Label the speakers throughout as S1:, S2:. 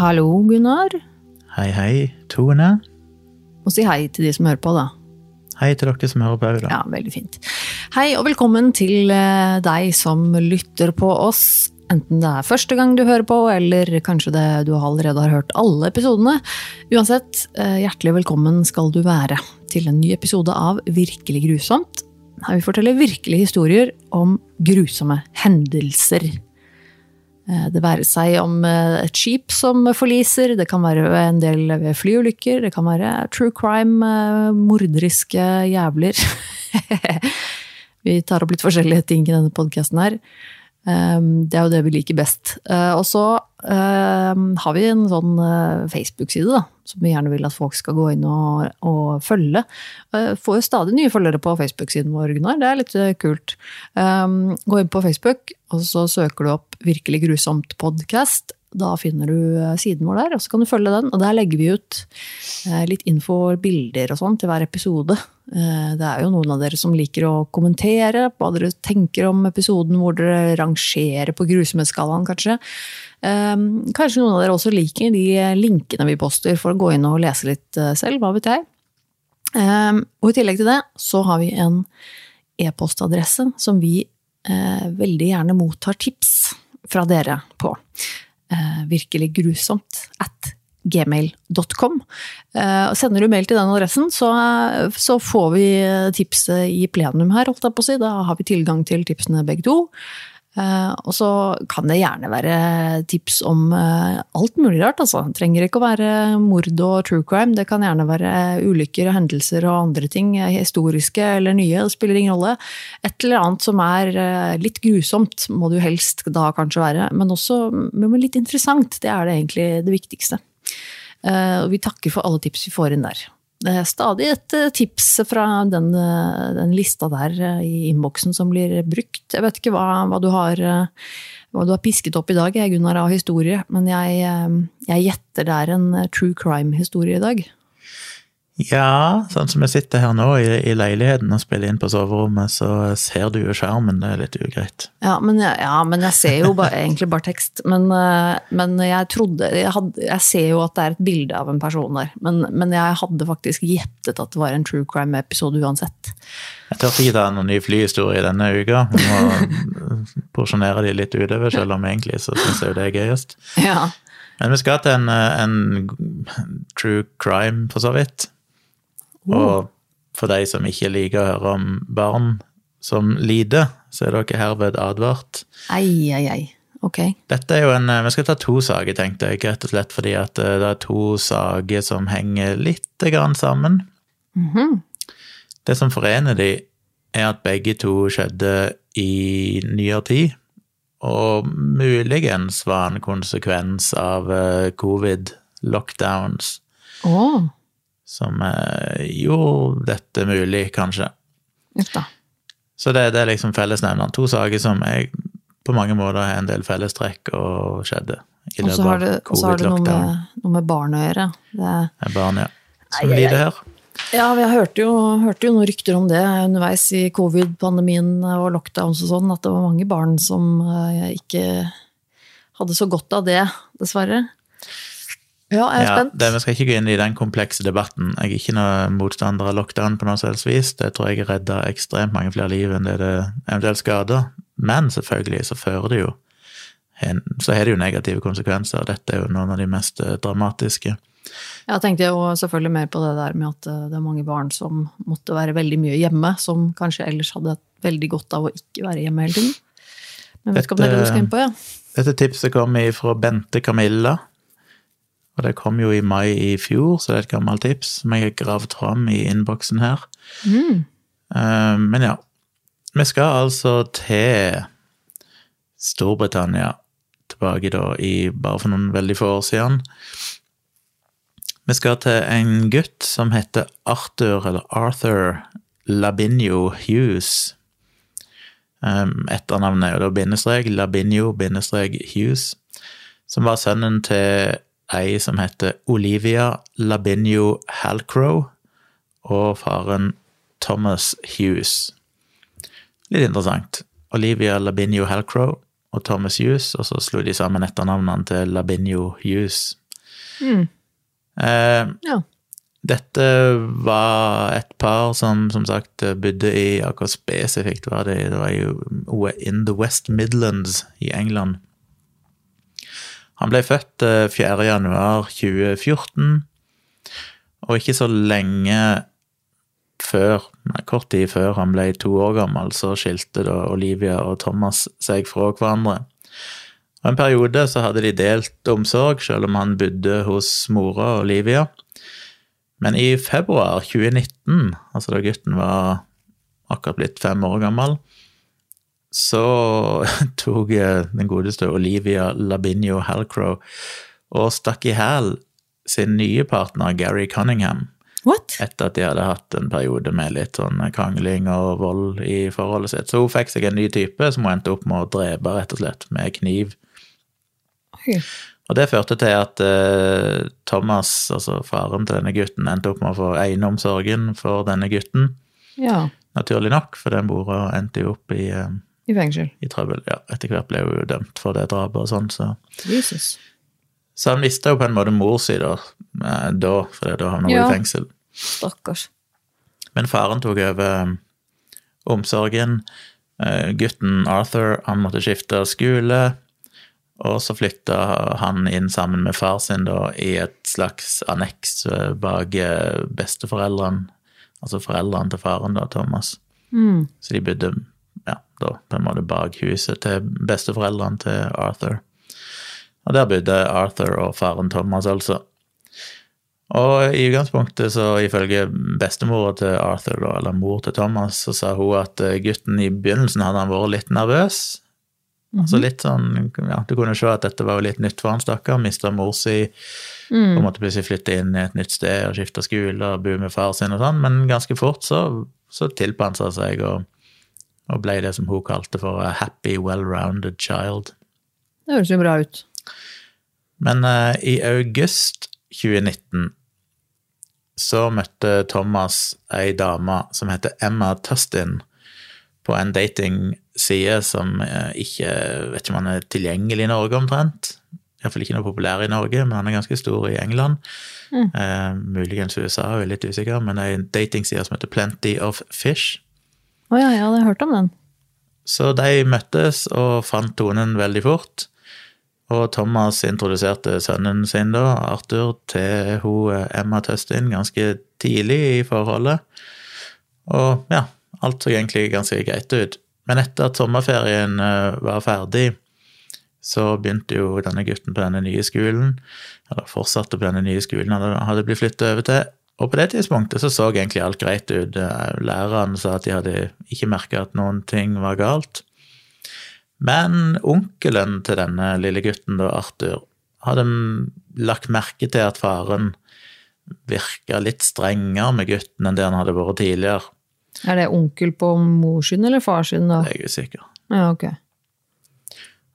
S1: Hallo, Gunnar.
S2: Hei, hei, Tone.
S1: Og si hei til de som hører på, da.
S2: Hei til dere som hører på òg, da.
S1: Ja, veldig fint. Hei, og velkommen til eh, deg som lytter på oss. Enten det er første gang du hører på, eller kanskje det, du allerede har hørt alle episodene. Uansett, eh, hjertelig velkommen skal du være til en ny episode av Virkelig grusomt. Her vi forteller virkelige historier om grusomme hendelser. Eh, Det være seg om eh, et skip som forliser, det kan være en del ved flyulykker, det kan være true crime, eh, morderiske jævler. vi tar opp litt forskjellige ting i denne podkasten her. Um, Det er jo det vi liker best. Og så har vi en sånn eh, Facebook-side som vi gjerne vil at folk skal gå inn og, og følge. Eh, Får jo stadig nye følgere på Facebook-siden vår, Gunnar. Det er litt eh, kult. Um, Gå inn på Facebook, og så søker du opp Virkelig grusomt podcast. Da finner du eh, siden vår der, og så kan du følge den. Og der legger vi ut eh, litt info bilder og sånn til hver episode. Eh, Det er jo noen av dere som liker å kommentere hva dere tenker om episoden, hvor dere rangerer på grusomhetsskalaen, kanskje. Eh, Kanskje noen av dere også liker de linkene vi poster for å gå inn og lese litt selv, hva vet jeg. Eh, Og i tillegg til det så har vi en e-postadresse som vi veldig gjerne mottar tips fra dere på. Eh, virkelig grusomt at gmail.com. Eh, og sender du mail til den adressen, så, så får vi tipset i plenum her, holdt jeg på å si. Da har vi tilgang til tipsene begge to. Eh, og så kan det gjerne være tips om eh, alt mulig rart, altså. Det trenger ikke å være mord og true crime. Det kan gjerne være ulykker og hendelser og andre ting, eh, historiske eller nye. Det spiller ingen rolle. Et eller annet som er litt grusomt, må det jo helst da kanskje være. Men også men litt interessant. Det er det egentlig det viktigste. Og vi takker for alle tips vi får inn der. Stadig et eh, tips fra den, eh, den lista der eh, i innboksen som blir brukt. Jeg vet ikke hva, hva, du har, hva du har pisket opp i dag, Gunnar, av historie, men jeg, jeg gjetter det er en true crime-historie i dag.
S2: Ja, sånn som jeg sitter her nå i, i leiligheten og spiller inn på soverommet, så ser du jo skjermen. Det er litt ugreit.
S1: Ja, men jeg, ja, men jeg ser jo bare, egentlig bare tekst. Men, eh, men jeg trodde jeg, hadde, jeg ser jo at det er et bilde av en person der. Men, men jeg hadde faktisk gjettet at det var en true crime-episode uansett.
S2: Jeg tør ikke ta noen ny flyhistorie denne uka. Vi må porsjonere de litt utover, selv om egentlig så syns jeg jo det er gøyest.
S1: Ja.
S2: Men vi skal til en, eh, en true crime, for så vidt. Og for de som ikke liker å høre om barn som lider, så er dere herved advart.
S1: Ei, ei, ei. Ok.
S2: Dette er jo en, Vi skal ta to saker, tenkte jeg, rett og slett fordi at eh, det er to saker som henger litt grann sammen.
S1: Mhm.
S2: Det som forener de, er at begge to skjedde i nyere tid, og muligens var en konsekvens av eh, covid-lockdowns
S1: Å,
S2: som eh, gjorde dette mulig, kanskje.
S1: uff da.
S2: Så det, det er liksom fellesnevneren. To saker som jeg på mange måter har en del fellestrekk og skjedde i løpet av
S1: covid-lockdown. og så har det noe, med, noe med barn å gjøre. Det,
S2: er barn, ja. Som lider her.
S1: ja, vi hørte jo, hørte jo noen rykter om det underveis i covid-pandemien og lockdowns og sånn, at det var mange barn som eh, ikke hadde så godt av det, dessverre. Ja, jeg er
S2: Ja,
S1: spent.
S2: det, vi skal ikke gå inn i den komplekse debatten. Jeg er ikke noen motstander av lockdown på noe selvs vis. Det tror jeg redda ekstremt mange flere liv enn det det eventuelt skader. Men selvfølgelig så fører det jo Så har det jo negative konsekvenser. Dette er jo noen av de mest eh, dramatiske.
S1: Jeg tenkte jo selvfølgelig mer på det der med at eh, det er mange barn som måtte være veldig mye hjemme, som kanskje ellers hadde veldig godt av å ikke være hjemme hele tiden. Men jeg vet ikke om det er det du skal inn på, ja.
S2: Dette tipset kom fra Bente Camilla. Og det kom jo i mai i fjor, så det er et gammelt tips som jeg har gravd fram i innboksen her.
S1: Mm.
S2: Uh, Men ja, vi skal altså til Storbritannia tilbake da i bare for noen veldig få år siden. Vi skal til en gutt som heter Arthur, eller Arthur Labinio Hughes. Um, Etternavnet er jo da bindestrek, Labinio bindestrek Hughes, som var sønnen til ei som heter Olivia Labinio Halcrow, og faren Thomas Hughes. Litt interessant. Olivia Labinio Halcrow og Thomas Hughes, og så slo de sammen etternavnene til Labinio Hughes.
S1: Mm.
S2: Eh,
S1: Ja.
S2: dette var et par som som sagt bodde i Akkurat spesifikt var det, det var jo in the West Midlands i England. Han ble født eh, 4. januar 2014, og ikke så lenge før, kort tid før han ble to år gammel, så skilte da Olivia og Thomas seg fra hverandre. Og En periode så hadde de delt omsorg, selv om han bodde hos mora Olivia. Men i februar 2019, altså da gutten var akkurat blitt fem år gammel, så tok den godeste Olivia Labinio Halcrow og stakk i hæl sin nye partner Gary Cunningham
S1: What?
S2: etter at de hadde hatt en periode med litt sånn krangling og vold i forholdet sitt. Så hun fikk seg en ny type som hun endte opp med å drepe, rett og slett, med kniv.
S1: Oi.
S2: Og det førte til at eh, Thomas, altså faren til denne gutten, endte opp med å få eiendomssorgen for denne gutten.
S1: Ja.
S2: Naturlig nok, for den mora endte jo opp i, eh,
S1: I fengsel.
S2: i trøbbel. Ja, etter hvert ble hun jo dømt for det drapet og sånn, så
S1: Jesus.
S2: Så han mista jo på en måte mor si da, eh, da for da havna hun
S1: Ja.
S2: i fengsel.
S1: Stakkars.
S2: Men faren tok over eh, omsorgen. Eh, Gutten Arthur han måtte skifte skole, og så flytta han inn sammen med far sin da, i et slags anneks bak besteforeldrene, altså foreldrene til faren, da, Thomas.
S1: Mm.
S2: Så de bodde da, på en måte bak huset til besteforeldrene til Arthur. Og der bodde Arthur og faren Thomas, altså. Og i utgangspunktet, så ifølge bestemora til Arthur, da, eller mor til Thomas, så sa hun at eh, gutten i begynnelsen hadde han vært litt nervøs. Altså litt sånn, ja, Du kunne se at dette var jo litt nytt for han, stakkar. Mista mor si, på en måte plutselig flytte inn i et nytt sted og skifte skole og bo med far sin og sånn, men ganske fort så, så tilpassa han seg og, og ble det som hun kalte for a happy, well-rounded child.
S1: Det høres jo bra ut.
S2: Men uh, i august 2019 så møtte Thomas ei dame som heter Emma Tustin, på en datingside som eh, ikke vet ikke om han er tilgjengelig i Norge omtrent. Iallfall ikke noe populær i Norge, men han er ganske stor i England. Eh, muligens USA, jeg er litt usikker, men ei datingside som heter Plenty of Fish.
S1: Å ja, jeg hadde hørt om den.
S2: Så de møttes og fant tonen veldig fort. Og Thomas introduserte sønnen sin, da, Arthur, til hun Emma Tøstin ganske tidlig i forholdet. Og ja, alt så egentlig ganske greit ut. Men etter at sommerferien eh, var ferdig, så begynte jo denne gutten på denne nye skolen, eller fortsatte på denne nye skolen han hadde blitt flyttet over til. Og på det tidspunktet så så egentlig alt greit ut. Læreren sa at de hadde ikke merka at noen ting var galt. Men onkelen til denne lille gutten, da, Arthur, hadde lagt merke til at faren virka litt strengere med gutten enn det han hadde vært tidligere.
S1: Er det onkel på mors skyld eller fars skyld, da?
S2: Jeg er usikker.
S1: Ja, ok.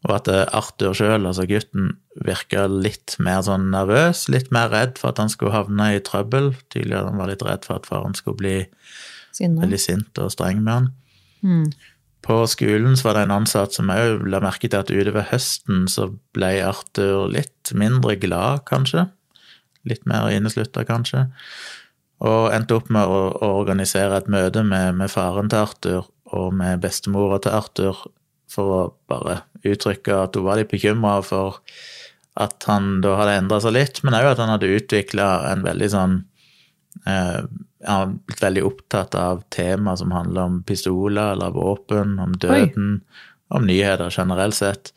S2: Og at eh, Arthur sjøl, altså gutten, virka litt mer sånn nervøs, litt mer redd for at han skulle havne i trøbbel. Tidligere han var litt redd for at faren skulle bli
S1: Sinne.
S2: veldig sint og streng med han.
S1: Mm.
S2: På skolen så var det en ansatt som òg la merke til at utover høsten så ble Arthur litt mindre glad, kanskje. Litt mer inneslutta, kanskje. Og endte opp med å, å organisere et møte med, med faren til Arthur og med bestemora til Arthur for å bare uttrykke at hun var litt bekymra for at han da hadde endra seg litt, men òg at han hadde utvikla en veldig sånn eh, Han har blitt veldig opptatt av tema som handler om pistoler eller våpen, om døden, om nyheter generelt sett.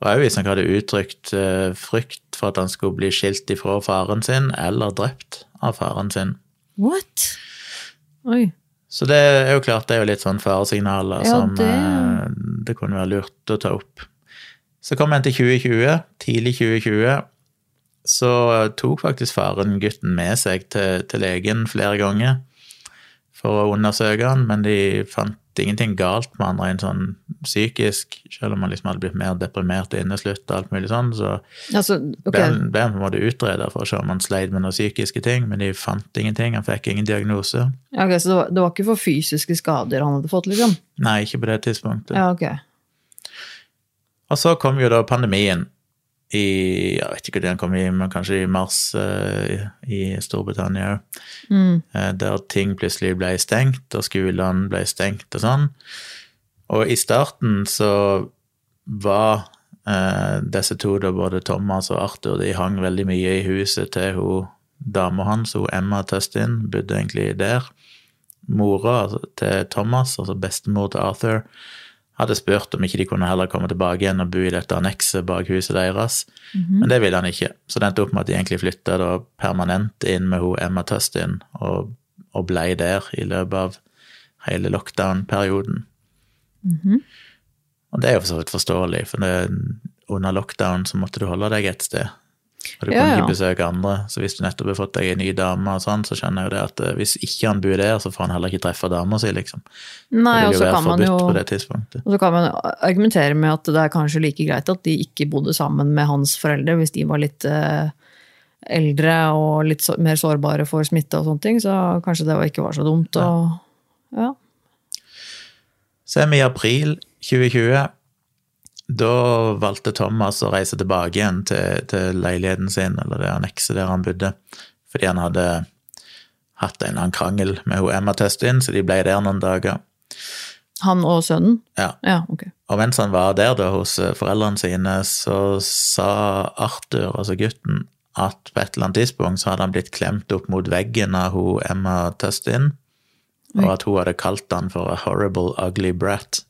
S2: Og òg hvis han hadde uttrykt eh, frykt for at han skulle bli skilt ifra faren sin, eller drept av faren sin.
S1: What? Oi.
S2: Så det er jo klart, det er jo litt sånn faresignaler
S1: Ja,
S2: som
S1: det-
S2: eh, det kunne være lurt å ta opp. Så kom en til 2020, tidlig 2020. Så tok faktisk faren gutten med seg til, til legen flere ganger for å undersøke han, men de fant ingenting galt med han rent sånn psykisk, selv om han liksom hadde blitt mer deprimert og inneslutt og alt mulig sånn, så
S1: Altså, okay.
S2: ble han, på en måte utreda for å se om han sleit med noen psykiske ting, men de fant ingenting, han fikk ingen diagnose.
S1: Ok, så det var, det var ikke for fysiske skader han hadde fått, liksom?
S2: Nei, ikke på det tidspunktet.
S1: Ja, ok.
S2: Og så kom jo da pandemien. I Jeg vet ikke når han kom i, men kanskje i mars uh, i Storbritannia òg.
S1: Mm.
S2: Uh, der ting plutselig ble stengt, og skolene ble stengt og sånn. Og i starten så var uh, disse to, da, både Thomas og Arthur, de hang veldig mye i huset til hun dama hans, hun Emma Tustin, bodde egentlig der. Mora til Thomas, altså bestemor til Arthur, hadde spurt om ikke de kunne heller komme tilbake igjen og bo i dette annekset bak huset deres, men det ville han ikke. Så det endte opp med at de egentlig flytta permanent inn med hun Emma Tustin, og, og blei der i løpet av hele lockdown-perioden. Og det er jo for så vidt forståelig, for det, under lockdown så måtte du holde deg et sted. Og du
S1: Ja,
S2: kunne
S1: ja.
S2: ikke besøke andre, så hvis du nettopp har fått deg en ny dame, og sånn, så skjønner jeg jo det at eh, hvis ikke han bor der, så får han heller ikke treffe dama si, liksom.
S1: Nei, og så kan man jo. Og så kan man argumentere med at det er kanskje like greit at de ikke bodde sammen med hans foreldre, hvis de var litt eh, eldre og litt så, mer sårbare for smitte og sånne ting, så kanskje det ikke var så dumt. Og, ja.
S2: Så er vi i april 2020. Da valgte Thomas å reise tilbake igjen til, til leiligheten sin, eller det annekset der han bodde, fordi han hadde hatt en eller annen krangel med hun Emma Tøstin, så de ble der noen dager.
S1: Han og sønnen?
S2: Ja.
S1: Ja, okay.
S2: Og mens han var der da hos eh, foreldrene sine, så sa Arthur, altså gutten, at på et eller annet tidspunkt så hadde han blitt klemt opp mot veggen av hun Emma Testin, og at hun hadde kalt han for a horrible, ugly brat.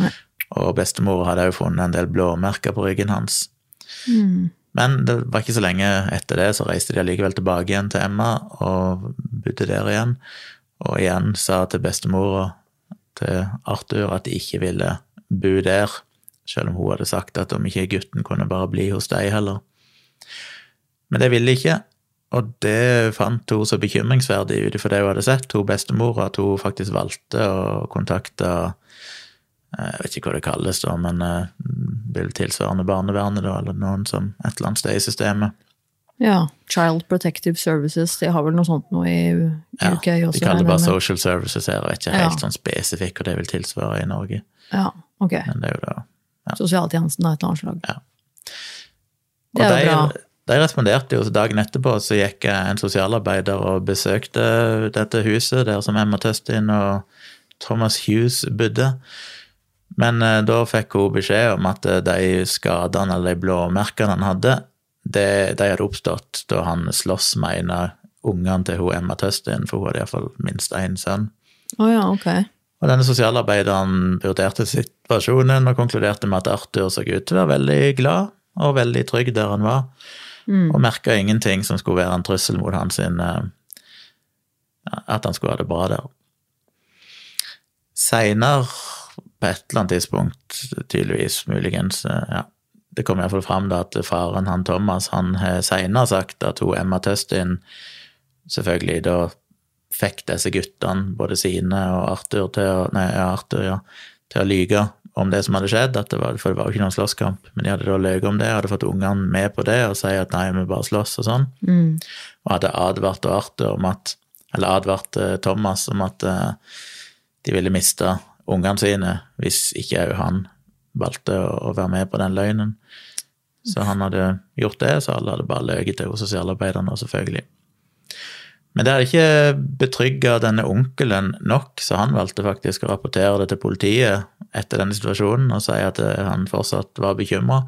S1: Nei.
S2: Og bestemor hadde òg funnet en del blåmerker på ryggen hans. Men det var ikke så lenge etter det, så reiste de allikevel tilbake igjen til Emma og bodde der igjen. Og igjen sa til bestemor og til Arthur at de ikke ville bo der, selv om hun hadde sagt at om ikke gutten kunne bare bli hos deg heller. Men det ville de ikke, og det fant hun så bekymringsverdig ut ifra det hun hadde sett, hun bestemor, at hun faktisk valgte å kontakte jeg vet ikke hva det kalles, da, men vil vel tilsvarende barnevernet, da, eller noen som et eller annet sted i systemet.
S1: Ja, Child Protective Services, de har vel noe sånt nå i
S2: Ja,
S1: UK også?
S2: de kaller det bare social services her, og er ikke
S1: Ja.
S2: helt sånn spesifikk hva det vil tilsvare i Norge.
S1: Ja, ok.
S2: Men det er jo da
S1: Sosialtjenesten av et annet slag.
S2: Ja.
S1: Det er jo bra.
S2: de, de responderte jo, så dagen etterpå så gikk en sosialarbeider og besøkte dette huset der som Emma Tøstin og Thomas Hughes bodde. Men eh, da fikk hun beskjed om at eh, de skadene eller de blåmerkene han hadde, det, de hadde oppstått da han sloss med en av ungene til hun Emma Tøstin, for hun hadde iallfall minst én sønn.
S1: Oh, ja, okay.
S2: Og denne sosialarbeideren vurderte situasjonen og konkluderte med at Arthur så ut til å være veldig glad og veldig trygg der han var, og merka ingenting som skulle være en trussel mot hans sin eh, At han skulle ha det bra der. Seinere, på et eller annet tidspunkt, tydeligvis, muligens, eh, ja, det kom iallfall fram da at faren, han Thomas, han har seinere sagt at hun Emma Tøstin selvfølgelig da fikk disse guttene, både sine og Arthur, til å, nei, Arthur, ja, til å lyge om det som hadde skjedd, det var, for det var jo ikke noen slåsskamp, men de hadde da løyet om det, hadde fått ungene med på det og si at nei, vi bare slåss og sånn, og hadde advart Arthur om at, eller advart eh, Thomas om at eh, de ville miste ungene sine hvis ikke òg han valgte å, være med på den løgnen. Så han hadde gjort det, så alle hadde bare løyet til sosialarbeiderne, selvfølgelig. Men det hadde ikke betrygga denne onkelen nok, så han valgte faktisk å rapportere det til politiet etter denne situasjonen og si at han fortsatt var bekymra,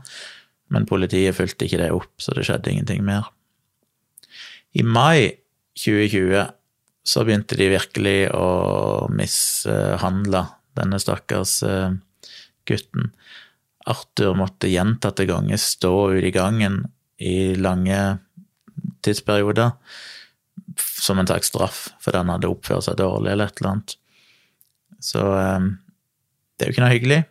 S2: men politiet fulgte ikke det opp, så det skjedde ingenting mer. I mai 2020 så begynte de virkelig å mishandle denne stakkars eh, gutten. Arthur måtte gjentatte ganger stå ute i gangen i lange tidsperioder som en slags straff fordi han hadde oppført seg dårlig eller et eller annet. Så eh, det er jo ikke noe hyggelig.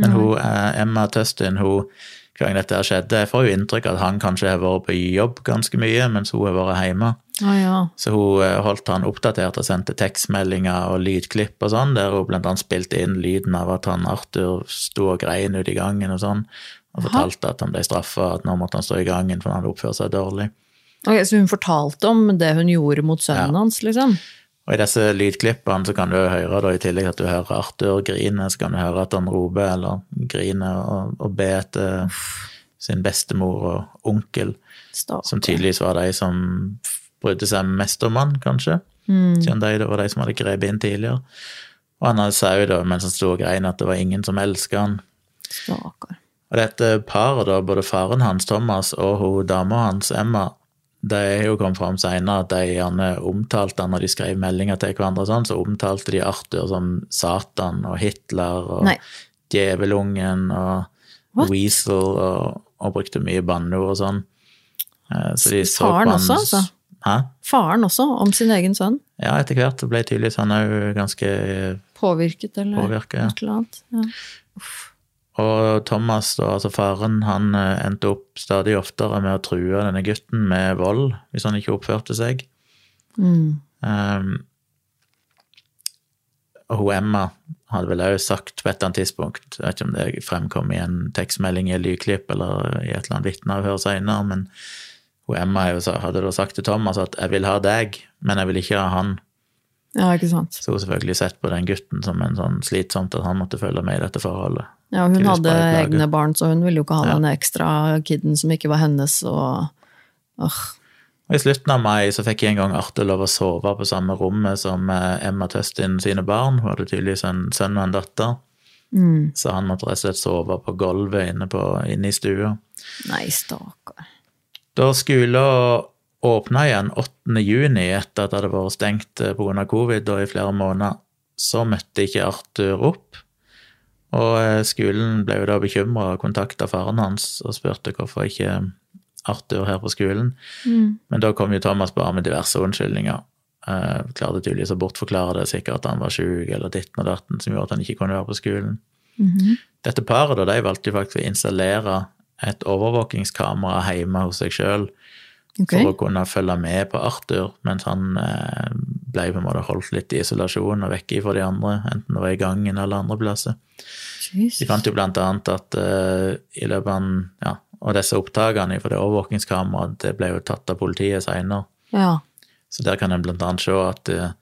S2: Men hun, eh, Emma Tustin, hun, hver gang dette skjedde, jeg får jo inntrykk av at han kanskje har vært på jobb ganske mye, mens hun har vært hjemme.
S1: Å ja.
S2: Så hun eh, holdt han oppdatert og sendte tekstmeldinger og lydklipp og sånn, der hun blant annet spilte inn lyden av at han Arthur sto og grein ute i gangen og sånn, og fortalte at han ble straffa, at nå måtte han stå i gangen for han hadde oppført seg dårlig.
S1: Ok, Så hun fortalte om det hun gjorde mot sønnen
S2: Ja.
S1: hans, liksom?
S2: Og i disse lydklippene så kan du høre, da, i tillegg at du hører Arthur grine, så kan du høre at han roper eller griner og, og ber etter sin bestemor og onkel,
S1: Stakkar.
S2: som tydeligvis var de som brydde seg mest om han, kanskje. Siden de det var de som hadde grepet inn tidligere. Og han sa jo da, mens han sto og grein, at det var ingen som elska han.
S1: Stakker.
S2: Og dette paret, da, både faren hans, Thomas, og hun dama hans, Emma, det har jo kommet fram senere at de gjerne omtalte han når de skrev meldinger til hverandre, sånn, så omtalte de Arthur som Satan og Hitler og
S1: Nei.
S2: Djevelungen og
S1: What?
S2: Weasel og, og brukte mye banneord og sånn. Eh, Så de så
S1: Faren
S2: på
S1: også, altså?
S2: Hæ?
S1: Faren også, om sin egen sønn?
S2: Ja, etter hvert ble tydeligvis han òg ganske
S1: Påvirket, eller
S2: Påvirket,
S1: eller annet? Ja.
S2: Og Thomas, da, altså faren, han eh, endte opp stadig oftere med å true denne gutten med vold hvis han ikke oppførte seg.
S1: Mm.
S2: Um, og hun Emma hadde vel òg sagt på et eller annet tidspunkt, jeg vet ikke om det fremkom i en tekstmelding i Lyklipp, lydklipp eller i et eller annet vitneavhør seinere, men hun Emma hadde da sagt til Thomas at 'jeg vil ha deg, men jeg vil ikke ha han'.
S1: ja, ikke sant.
S2: Så hun selvfølgelig sett på den gutten som en sånn slitsomt at han måtte følge med i dette forholdet.
S1: Ja, hun hadde egne barn, så hun ville jo ikke ha
S2: Ja.
S1: den ekstra kiden som ikke var hennes, og Åh,
S2: Og I slutten av mai så fikk jeg en gang Arte lov å sove på samme rommet som eh, Emma Tøstin sine barn. Hun hadde tydeligvis en sønn og en datter,
S1: mm.
S2: så han måtte rett og slett sove på gulvet inne, på, inne i stua.
S1: Nei, stakkar.
S2: Da skolen åpna igjen 8. juni etter at det hadde vært stengt pga. covid og i flere måneder, så møtte ikke Arthur opp. Og eh, skolen ble jo da bekymra og kontakta faren hans og spurte hvorfor ikke Arthur her på skolen.
S1: Mm.
S2: Men da kom jo Thomas bare med diverse unnskyldninger. Eh, klarte tydeligvis å bortforklare det, sikkert at han var sjuk eller ditten og datten, som gjorde at han ikke kunne være på skolen.
S1: Mhm.
S2: Dette paret da, de valgte jo faktisk å installere et overvåkingskamera hjemme hos seg sjøl
S1: okay.
S2: for å kunne følge med på Arthur mens han eh, ble på en måte holdt litt i isolasjon og vekke fra de andre, enten det var i gangen eller andre plasser.
S1: Jesus.
S2: De fant jo blant annet at eh, i løpet av ja, og disse opptakene fra det overvåkingskameraet det ble jo tatt av politiet seinere.
S1: Ja.
S2: Så der kan en blant annet se at eh,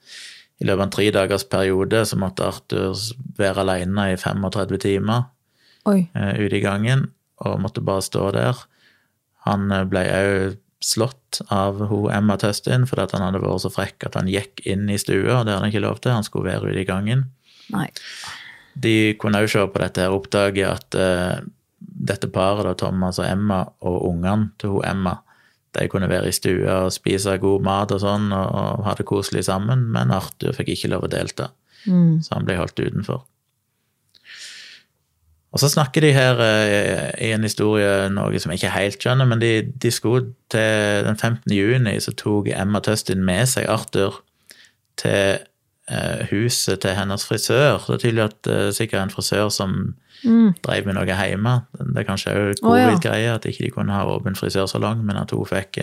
S2: i løpet av en tre dagers periode så måtte Arthur være alene i 35 timer eh, ute i gangen, og måtte bare stå der. Han eh, ble òg slått av hun Emma Tøstin fordi at han hadde vært så frekk at han gikk inn i stua, det hadde han ikke lov til, han skulle være ute i gangen.
S1: Nei.
S2: De kunne òg se på dette her oppdaget at uh, dette paret, da, Thomas og Emma, og ungene til hun Emma, de kunne være i stua og spise god mat og sånn, og, og ha det koselig sammen, men Arthur fikk ikke lov å delta,
S1: Mm.
S2: så han ble holdt utenfor. Og så snakker de her eh, i en historie noe som jeg ikke helt skjønner, men de, de skulle til den 15. juni, så tok Emma Tøstin med seg Arthur til eh, huset til hennes frisør. Det er tydelig at eh, sikkert en frisør som
S1: Mm.
S2: drev med noe hjemme. Det er kanskje òg
S1: covid-greie,
S2: covid-greie, at ikke de kunne ha åpen frisørsalong, men at hun fikk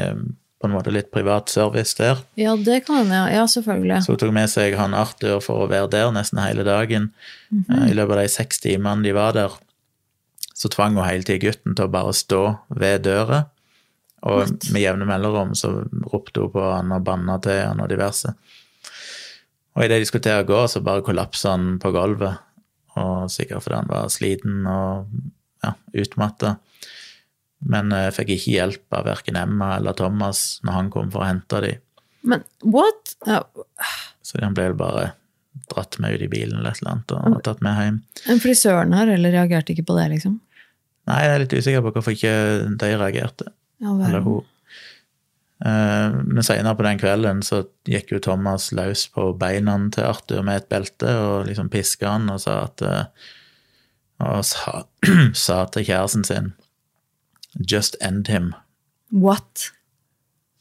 S2: på en måte litt privat service der.
S1: Ja, det kan han, Ja. ja, selvfølgelig.
S2: Så hun tok med seg han Arthur for å være der nesten hele dagen.
S1: Mm
S2: -hmm. I løpet av de seks timene de var der, så tvang hun hele tiden gutten til å bare stå ved døra. Og
S1: What?
S2: med jevne mellomrom så ropte hun på han og banna til han og diverse. Og idet de skulle til å gå, så bare kollapsa han på gulvet. Og sikkert fordi han var sliten og ja, utmatta. Men jeg fikk ikke hjelp av verken Emma eller Thomas når han kom for å hente dem.
S1: Men what? Oh.
S2: Så han ble vel bare dratt med ut i bilen eller et eller annet og tatt med hjem.
S1: en frisøren her, eller reagerte ikke på det, liksom?
S2: Nei, jeg er litt usikker på hvorfor ikke de reagerte.
S1: Ja.
S2: Eller hun. Eh, Men senere på den kvelden så gikk jo Thomas løs på beina til Arthur med et belte og liksom piska han og sa at eh, Og sa, sa til kjæresten sin Just end him.
S1: What?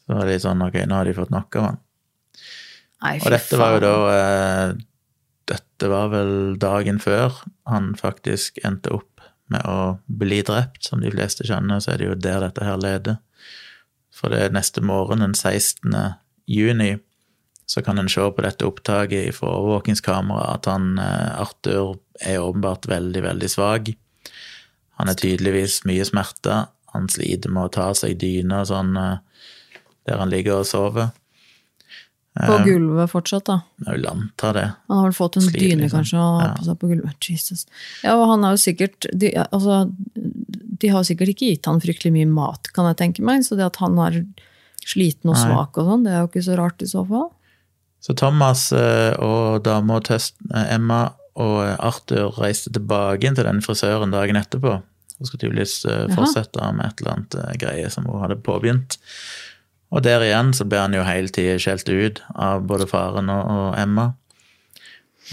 S2: Så var det litt sånn ok, nå har de fått nok av han.
S1: Nei,
S2: Og dette var jo da eh, Dette var vel dagen før han faktisk endte opp med å bli drept. Som de fleste skjønner, så er det jo der dette her leder. For det er neste morgen, den 16. juni, så kan en se på dette opptaket fra overvåkingskamera at han eh, Arthur er åpenbart veldig, veldig svak. Han er tydeligvis mye smerta. Han sliter med å ta seg dyna sånn eh, der han ligger og sover.
S1: På gulvet fortsatt, da.
S2: Jeg vil anta det.
S1: Han har vel fått en
S2: Sliter,
S1: dyne,
S2: liksom.
S1: kanskje, og har
S2: Ja.
S1: på seg på gulvet. Jesus. Ja, og han er jo sikkert de, altså, de har sikkert ikke gitt han fryktelig mye mat, kan jeg tenke meg. Så det at han er sliten og svak og sånn, det er jo ikke så rart i så fall.
S2: Så Thomas eh, og dama eh, Emma og Arthur reiste tilbake til den frisøren dagen etterpå. Hun skulle tydeligvis eh, fortsette med et eller annet eh, greie som hun hadde påbegynt. Og der igjen så ble han jo hele tida skjelt ut av både faren og, Emma.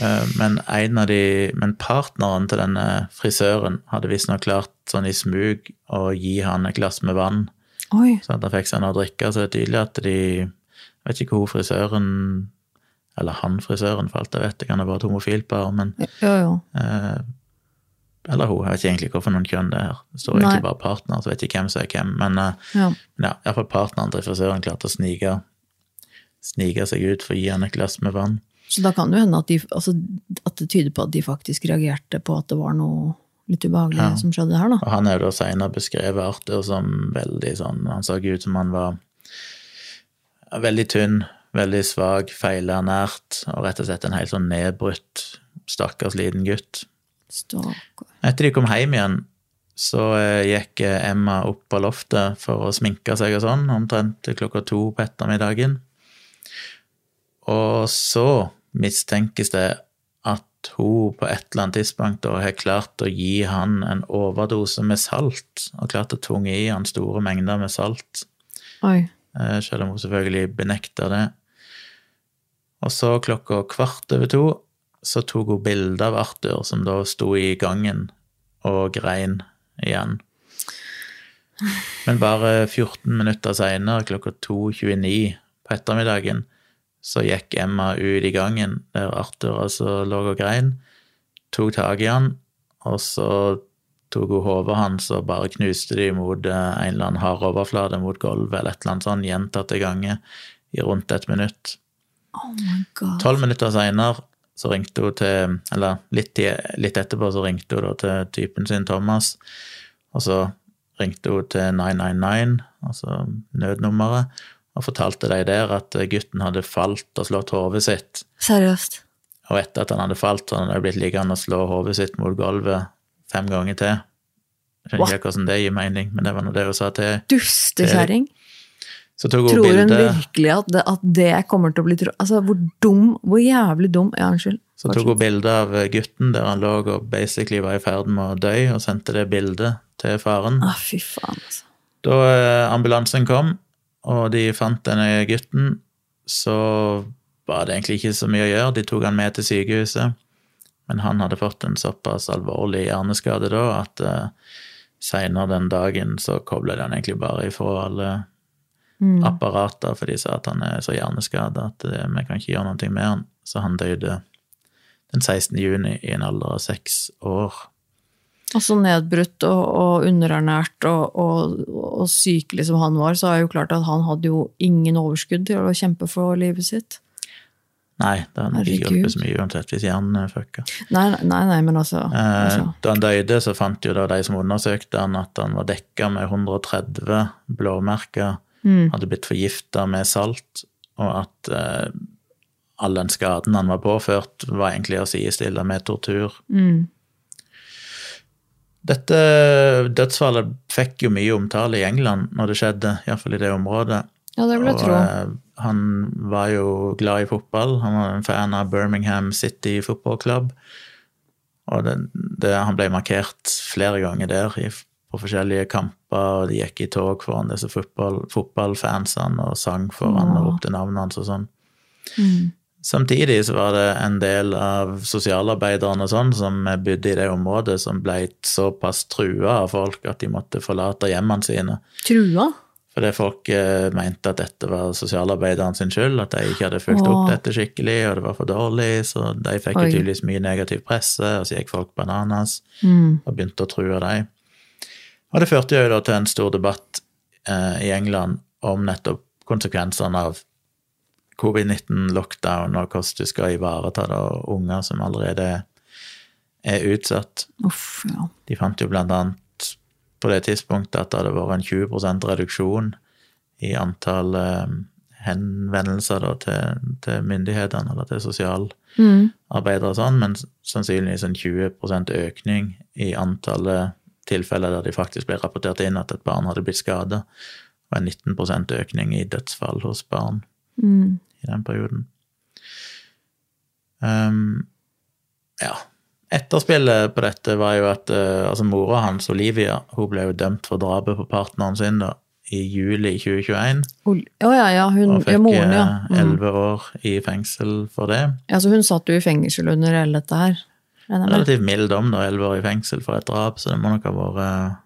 S2: Eh, Men, en av de, men partneren til denne frisøren hadde visstnok klart sånn i smug å gi han et glass med vann,
S1: Oi.
S2: så han fikk seg noe å drikke. Så det er tydelig at de Jeg vet ikke hvor frisøren Eller han frisøren, for alt jeg vet. Det kan ha vært et homofilt par, men
S1: Jo, jo.
S2: eh, Eller hun. Jeg vet ikke egentlig hvorfor noen kjønn det er. Det står
S1: Nei.
S2: egentlig bare partner, så vet ikke hvem som er hvem. Men eh,
S1: Ja.
S2: ja, iallfall partneren til frisøren klarte å snike, snike seg ut for å gi henne et glass med vann.
S1: Så da kan det jo hende at, de, altså, at det tyder på at de faktisk reagerte på at det var noe litt ubehagelig
S2: Ja.
S1: som skjedde her, da.
S2: Og han er jo da senere beskrevet Arthur som veldig sånn Han så ut som han var veldig tynn, veldig svak, feilernært, og rett og slett en helt sånn nedbrutt, stakkars liten gutt.
S1: Stakkar.
S2: Etter de kom hjem igjen, så eh, gikk eh, Emma opp på loftet for å sminke seg og sånn, omtrent klokka to på ettermiddagen. Og så mistenkes det at hun på et eller annet tidspunkt har klart å gi han en overdose med salt, og klart å tunge i han store mengder med salt,
S1: Oi.
S2: eh, selv om hun selvfølgelig benekter det. Og så klokka kvart over to så tok hun bilde av Arthur, som da sto i gangen og grein igjen. Men bare 14 minutter seinere, klokka 2.29 på ettermiddagen, så gikk Emma ut i gangen der Arthur altså lå og grein, tok tak i han, og så tok hun hodet hans og bare knuste det mot eh, en eller annen hard overflate mot gulvet, eller et eller annet sånn gjentatte ganger i rundt et minutt.
S1: Oh my god.
S2: Tolv minutter seinere så ringte hun til Eller litt, litt etterpå så ringte hun til typen sin, Thomas, og så ringte hun til 999, altså nødnummeret, og fortalte de der at gutten hadde falt og slått hodet sitt.
S1: Seriøst.
S2: Og etter at han hadde falt, så hadde han blitt liggende og slå hodet sitt mot gulvet fem ganger til. Jeg skjønner ikke hvordan det gir mening, men det var nå det hun sa til
S1: Dustekjerring.
S2: Så tok hun
S1: Tror virkelig at det, at det kommer til å bli tro... Altså, hvor dum, hvor jævlig dum Ja, unnskyld.
S2: Så tok hun bilde av gutten der han lå og basically var i ferd med å dø, og sendte det bildet til faren.
S1: Ah, fy faen, altså.
S2: Da eh, ambulansen kom, og de fant denne gutten, så var det egentlig ikke så mye å gjøre. De tok han med til sykehuset, men han hadde fått en såpass alvorlig hjerneskade da at uh, seinere den dagen så kobla de han egentlig bare ifra alle
S1: Mm.
S2: apparater, for de sa at han er så hjerneskada at eh, vi kan ikke gjøre noe med han. Så han døde den 16. juni i en alder av seks år.
S1: Og så nedbrutt og, og underernært og, og, og sykelig som han var, så er det jo klart at han hadde jo ingen overskudd til å kjempe for livet sitt.
S2: Nei, det hadde ikke hjulpet så mye uansett hvis hjernen er fucka.
S1: Nei, nei, nei, men altså,
S2: Eh,
S1: altså.
S2: Da han døde, så fant jo da de som undersøkte han at han var dekka med 130 blåmerker,
S1: Mm.
S2: hadde blitt forgifta med salt, og at eh, all den skaden han var påført, var egentlig å sidestille med tortur.
S1: Mm.
S2: Dette dødsfallet fikk jo mye omtale i England når det skjedde, iallfall i det området.
S1: Ja, det vil jeg tro.
S2: eh, han var jo glad i fotball. Han var en fan av Birmingham City Football Club. Og det, det, han ble markert flere ganger der i, på forskjellige kamper, og de gikk i tog foran disse fotball, fotballfansene og sang foran ja. og ropte navnet hans og sånn.
S1: Mm.
S2: Samtidig så var det en del av sosialarbeiderne og sånn som bodde i det området, som ble såpass trua av folk at de måtte forlate hjemmene sine.
S1: Trua?
S2: Fordi folk eh, mente at dette var sosialarbeideren sin skyld, at de ikke hadde fulgt opp dette skikkelig, og det var for dårlig, så de fikk tydeligvis mye negativ presse, og så gikk folk bananas
S1: Mm.
S2: og begynte å true dem. Og det førte jo da til en stor debatt eh, i England om nettopp konsekvensene av covid-19-lockdown, og hvordan du skal ivareta da unger som allerede er utsatt.
S1: Uff, ja.
S2: De fant jo blant annet på det tidspunktet at det hadde vært en 20% reduksjon i antall eh, henvendelser da, til, til myndighetene eller til sosialarbeidere
S1: Mm.
S2: og sånn, men sannsynligvis en 20% økning i antallet tilfeller der de faktisk ble rapportert inn at et barn hadde blitt skada. Og en 19% økning i dødsfall hos barn
S1: Mm.
S2: i den perioden. Um, ja. Etterspillet på dette var jo at uh, altså mora hans, Olivia, hun ble jo dømt for drapet på partneren sin da, i juli 2021.
S1: Oh, ja, ja, hun,
S2: Og fikk
S1: ja.
S2: eh,
S1: Mm.
S2: elleve år i fengsel for det.
S1: ja. Så hun satt jo i fengsel under hele dette her.
S2: Relativt mild dom, da, elleve år i fengsel for et drap, så det må nok ha vært uh,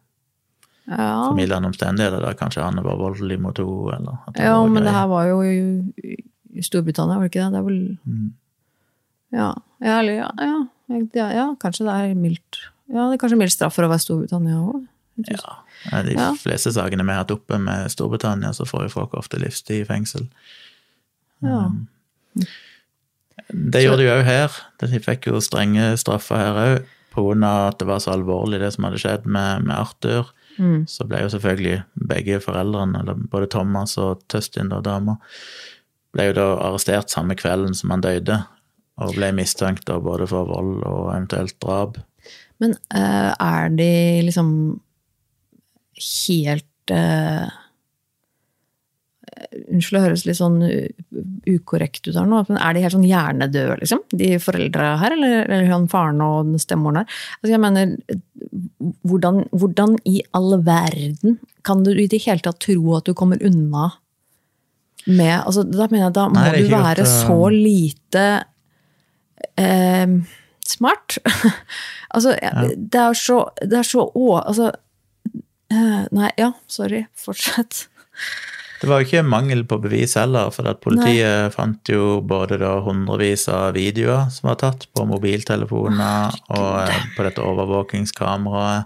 S1: Ja,
S2: formildende omstendigheter der kanskje han var voldelig mot henne,
S1: ja men det her var jo i, Storbritannia, var det ikke det? Det er vel
S2: Mm.
S1: Ja, ja, ja, ja, ja, ja, kanskje det er mildt. Ja, det er kanskje mild straff for å være Storbritannia òg.
S2: Ja. De fleste sakene vi har hatt oppe med Storbritannia, så får jo folk ofte livstid i fengsel.
S1: Ja.
S2: Um, Det gjorde de òg her. De fikk jo strenge straffer her òg, av at det var så alvorlig, det som hadde skjedd med, med Arthur.
S1: Mm.
S2: Så ble jo selvfølgelig begge foreldrene, eller både Thomas og Tustin, da dama, ble jo da arrestert samme kvelden som han døde, og ble mistenkt da både for vold og eventuelt drap.
S1: Men uh, er de liksom helt eh, Unnskyld, det høres litt sånn ukorrekt ut her nå, men er de helt sånn hjernedøde, liksom? De foreldra her, eller, eller han faren og den stemmoren her? Altså, jeg mener, hvordan, hvordan i all verden kan du i det hele tatt tro at du kommer unna med altså, Da mener jeg da må
S2: Nei,
S1: du være
S2: godt, uh...
S1: så lite eh, smart. altså, det er så Det er så å... Altså eh, Nei, ja, sorry. Fortsett.
S2: Det var jo ikke mangel på bevis heller, for at politiet fant jo både da hundrevis av videoer som var tatt på mobiltelefoner og eh, på dette overvåkingskameraet.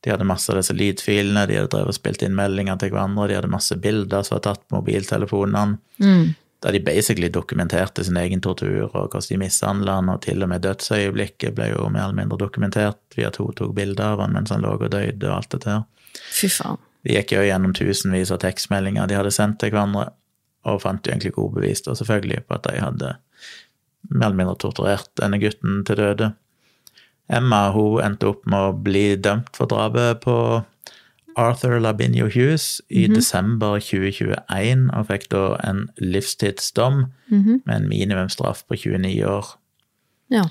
S2: De hadde masse av disse lydfilene, de hadde drevet og spilt inn meldinger til hverandre, de hadde masse bilder som var tatt på mobiltelefonene,
S1: Mm.
S2: der de basically dokumenterte sin egen tortur og hvordan de mishandla han, og til og med dødsøyeblikket ble jo mer eller mindre dokumentert at hun tok bilder av han mens han lå og døde og alt dette her.
S1: Fy faen.
S2: De gikk jo gjennom tusenvis av tekstmeldinger de hadde sendt til hverandre, og fant jo egentlig gode bevis da, selvfølgelig på at de hadde mer eller mindre torturert denne gutten til døde. Emma hun endte opp med å bli dømt for drapet på Arthur Labinio Hughes i desember 2021, og fikk da en livstidsdom
S1: Mhm.
S2: med en minimumsstraff på 29 år.
S1: Ja.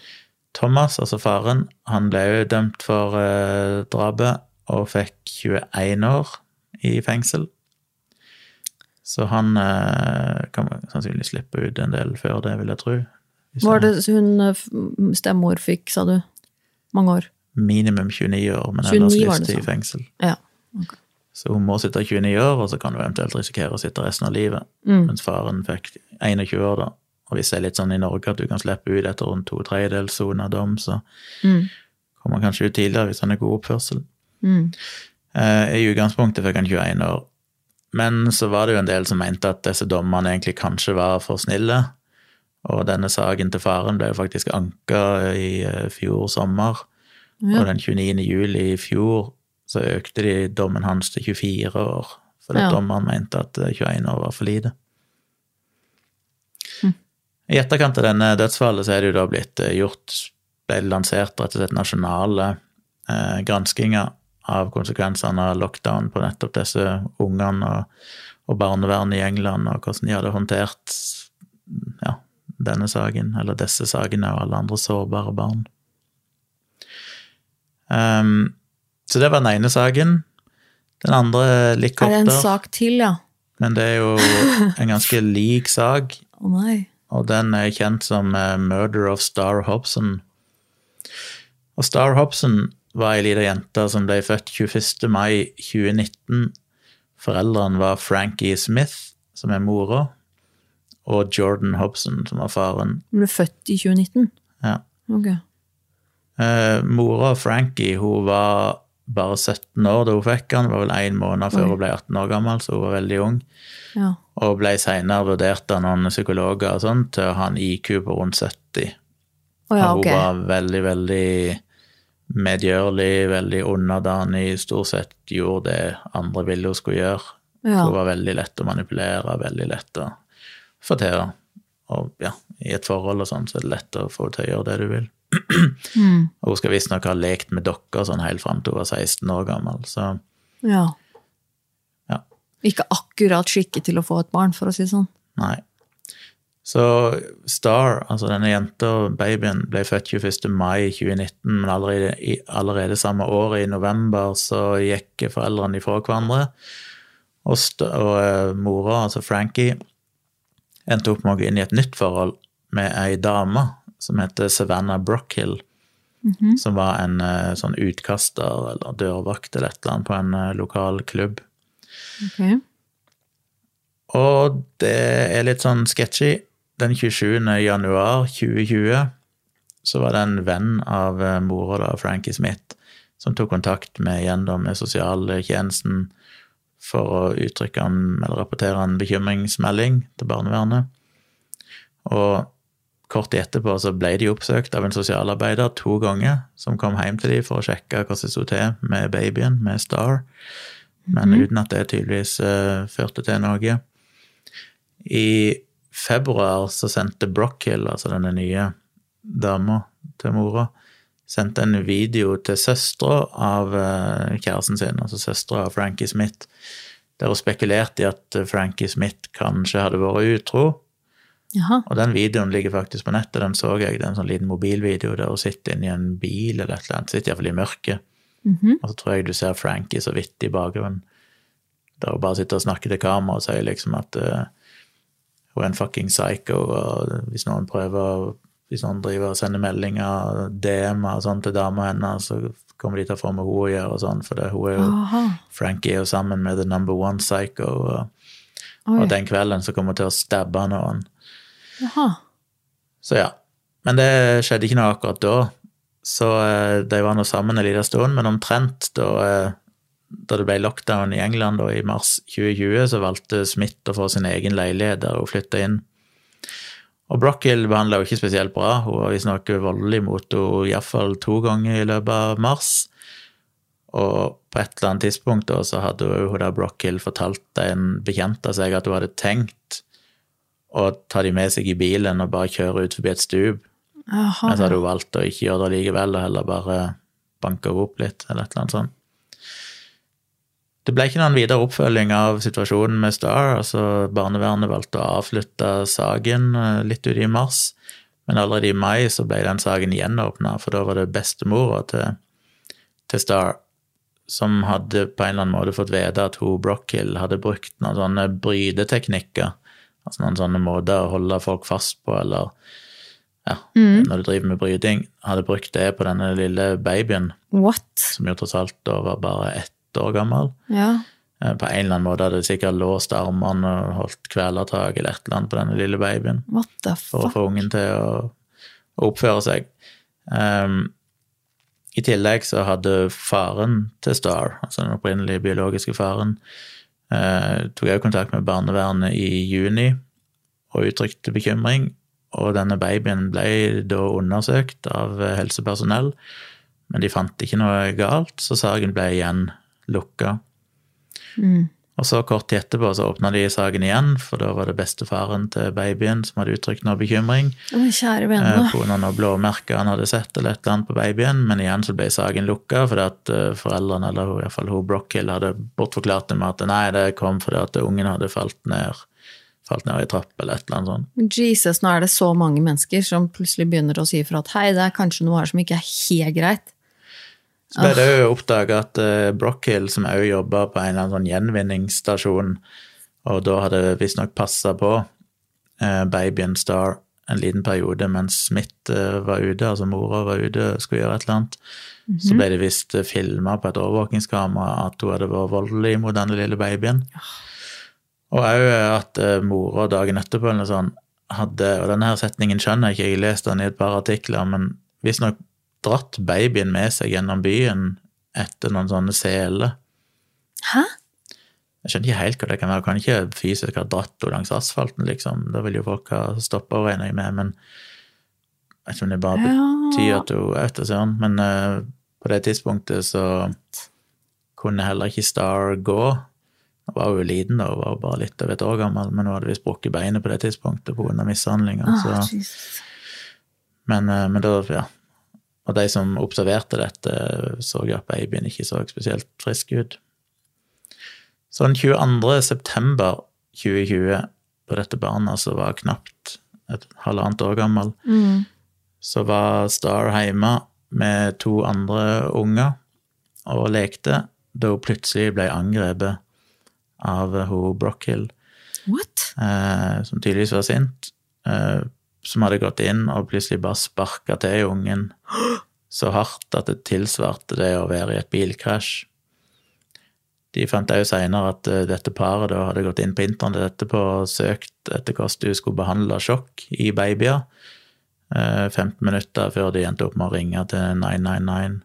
S2: Thomas, altså faren, han ble jo dømt for eh, drapet og fikk 21 år i fengsel. Så han eh, kan sannsynligvis slippe ut en del før det, vil jeg tro.
S1: Var det hun eh, stemor fikk, sa du? Mange år?
S2: Minimum 29 år, men
S1: 29
S2: ellers livstid i fengsel.
S1: Ja.
S2: Så hun må sitte 29 år, og så kan hun eventuelt risikere å sitte resten av livet.
S1: Mm.
S2: Mens faren fikk 21 år, da. Og hvis det er litt sånn i Norge at du kan slippe ut etter rundt to tredjedels sona dom, så
S1: Mm.
S2: kommer han kanskje ut tidligere hvis han er god oppførsel.
S1: Mm.
S2: Eh, I utgangspunktet fikk han 21 år. Men så var det jo en del som mente at disse dommene egentlig kanskje var for snille. Og denne saken til faren ble jo faktisk anka i eh, fjor sommer.
S1: Ja.
S2: Og den 29. juli i fjor så økte de dommen hans til 24 år. Fordi
S1: Ja.
S2: dommeren mente at eh, 21 år var for lite.
S1: Mm.
S2: I etterkant av denne dødsfallet så er det jo da blitt eh, gjort ble lansert rett og slett nasjonale eh, granskinger av konsekvensene av lockdown på nettopp disse ungene og, og barnevernet i England, og hvordan de hadde håndtert ja, denne saken, eller disse sakene og alle andre sårbare barn. Um, så det var den ene saken. Den andre litt
S1: Er det en sak til, ja?
S2: men det er jo en ganske lik sak.
S1: Å nei.
S2: Og den er kjent som eh, Murder of Star Hobson. Og Star Hobson var ei lita jente som ble født 21. mai 2019. Foreldrene var Frankie Smith, som er mora, og Jordan Hobson, som var faren.
S1: Hun ble født i 2019?
S2: Ja.
S1: Ok.
S2: Eh, mora Frankie hun var bare 17 år da hun fikk han. Det var vel én måned før
S1: Oi.
S2: hun ble 18 år gammel, så hun var veldig ung.
S1: Ja.
S2: Og ble senere vurdert av noen psykologer og sånn til å ha en IQ på rundt 70.
S1: Oh, ja, okay.
S2: Hun var veldig, veldig medgjørlig, veldig underdanig, stort sett gjorde det andre ville hun skulle gjøre.
S1: Ja.
S2: Hun var veldig lett å manipulere, veldig lett å få til. Og ja, i et forhold og sånn, så er det lett å få til å gjøre det du vil.
S1: Mm.
S2: Og hun skal visstnok ha lekt med dokker sånn helt fram til hun var 16 år gammel. Så
S1: Ja.
S2: Ja.
S1: Ikke akkurat skikket til å få et barn, for å si det sånn.
S2: nei. Så Star, altså denne jenta, babyen, ble født 21. mai 2019, men allerede, allerede samme år, i november, så gikk foreldrene ifra hverandre. Og, og eh, mora, altså Frankie, endte opp med å gå inn i et nytt forhold med ei dame som heter Savannah Brockhill, som var en eh, sånn utkaster eller dørvakt eller et eller annet på en eh, lokal klubb.
S1: Okay.
S2: Og det er litt sånn sketchy. Den 27. januar 2020 så var det en venn av eh, mora, da, Frankie Smith, som tok kontakt med igjen da, med sosialtjenesten for å uttrykke en, eller rapportere en bekymringsmelding til barnevernet. Og kort tid etterpå så ble de oppsøkt av en sosialarbeider to ganger, som kom hjem til dem for å sjekke hva som sto til med babyen, med Star, men uten at det tydeligvis uh, førte til noe. I februar så sendte Brockhill, altså denne nye dama til mora, sendte en video til søstera av eh, kjæresten sin, altså søstera av Frankie Smith, der hun spekulerte i at Frankie Smith kanskje hadde vært utro.
S1: Jaha.
S2: Og den videoen ligger faktisk på nettet, den så jeg. Det er en sånn liten mobilvideo der hun sitter inni en bil eller et eller annet, sitter iallfall i mørket.
S1: Mhm.
S2: Og så tror jeg du ser Frankie så vidt i bakgrunnen, der hun bare sitter og snakker til kamera og sier liksom at er en fucking psycho, og hvis noen prøver hvis noen driver og sender meldinger, DM-er og sånn til dama hennes, så kommer de til å få med henne å gjøre og sånn, for det, hun er jo
S1: Aha.
S2: Frankie er jo sammen med the number one psycho, og, og den kvelden så kommer hun til å stabbe noen.
S1: Aha.
S2: Så ja. Men det skjedde ikke noe akkurat da. Så eh, de var nå sammen en liten stund, men omtrent da, eh, da det ble lockdown i England da, i mars 2020, så valgte Smith å få sin egen leilighet der hun flytta inn. Og Brockhill behandla jo ikke spesielt bra. Hun var visstnok voldelig mot henne iallfall to ganger i løpet av mars. Og på et eller annet tidspunkt da, så hadde hun da Brockhill fortalt en bekjent av seg at hun hadde tenkt å ta de med seg i bilen og bare kjøre ut forbi et stup. Men så hadde hun valgt å ikke gjøre det likevel, og heller bare banke henne opp litt, eller et eller annet sånt. Det ble ikke noen videre oppfølging av situasjonen med Star. altså Barnevernet valgte å avslutte saken eh, litt ut i mars, men allerede i mai så ble den saken gjenåpna, for da var det bestemora til, til Star som hadde på en eller annen måte fått vite at hun Brockhill hadde brukt noen sånne brydeteknikker, Altså noen sånne måter å holde folk fast på, eller ja, når du driver med bryting. Hadde brukt det på denne lille babyen,
S1: What?
S2: som jo tross alt da var bare ett år gammel.
S1: Ja.
S2: Eh, På en eller annen måte hadde de sikkert låst armene og holdt kvelertak eller et eller annet på denne lille babyen
S1: What the fuck?
S2: for å få ungen til å, å oppføre seg. Um, I tillegg så hadde faren til Star, altså den opprinnelige biologiske faren, uh, tok også kontakt med barnevernet i juni og uttrykte bekymring. Og denne babyen ble da undersøkt av helsepersonell, men de fant ikke noe galt, så saken ble igjen lukka.
S1: Mm.
S2: Og så kort tid etterpå så åpna de saken igjen, for da var det bestefaren til babyen som hadde uttrykt noe bekymring.
S1: Å, kjære
S2: Eh,
S1: vene.
S2: på noen blåmerker han hadde sett eller et eller annet på babyen, men igjen så ble saken lukka fordi at eh, foreldrene, eller i hvert fall hun Brockhill, hadde bortforklart det med at nei, det kom fordi at ungen hadde falt ned, falt ned i trapp eller et eller annet sånt.
S1: Jesus, nå er det så mange mennesker som plutselig begynner å si fra at hei, det er kanskje noe her som ikke er helt greit.
S2: Så ble det jo oppdaga at eh, Brockhill, som òg jobba på en eller annen sånn gjenvinningsstasjon, og da hadde visstnok passa på eh, babyen Star en liten periode mens Smith eh, var ute, altså mora var ute og skulle gjøre et eller annet, så ble det visst filma på et overvåkingskamera at hun hadde vært voldelig mot denne lille babyen. Og òg at mora dagen etterpå eller sånn hadde Og denne her setningen skjønner jeg ikke, jeg har lest den i et par artikler, men visstnok dratt babyen med seg gjennom byen etter noen sånne seler.
S1: Hæ?
S2: Jeg skjønner ikke helt hva det kan være. Kan ikke fysisk ha dratt henne langs asfalten, liksom. Da vil jo folk ha stoppa henne, regner jeg med, men jeg vet ikke om det bare betyr at hun er da søren. Men uh, på det tidspunktet så kunne heller ikke Star gå. Hun var jo liten, da, hun var jo bare litt over et år gammel, men hun hadde visst brukket beinet på det tidspunktet pga. mishandlinga.
S1: Jesus.
S2: men, eh, men da, ja. Og de som observerte dette, så at babyen ikke så spesielt frisk ut. Så den 22. september 2020, på dette barnet som var knapt et halvannet år gammel,
S1: Mm.
S2: så var Star hjemme med to andre unger og lekte, da hun plutselig ble angrepet av hun Brockhill,
S1: What?
S2: eh, som tydeligvis var sint, eh, som hadde gått inn og plutselig bare sparka til ungen så hardt at det tilsvarte det å være i et bilkrasj. De fant òg seinere at eh, dette paret da hadde gått inn på internett etterpå og søkt etter hvordan du skulle behandle sjokk i babyer. eh, 15 minutter før de endte opp med å ringe til 999.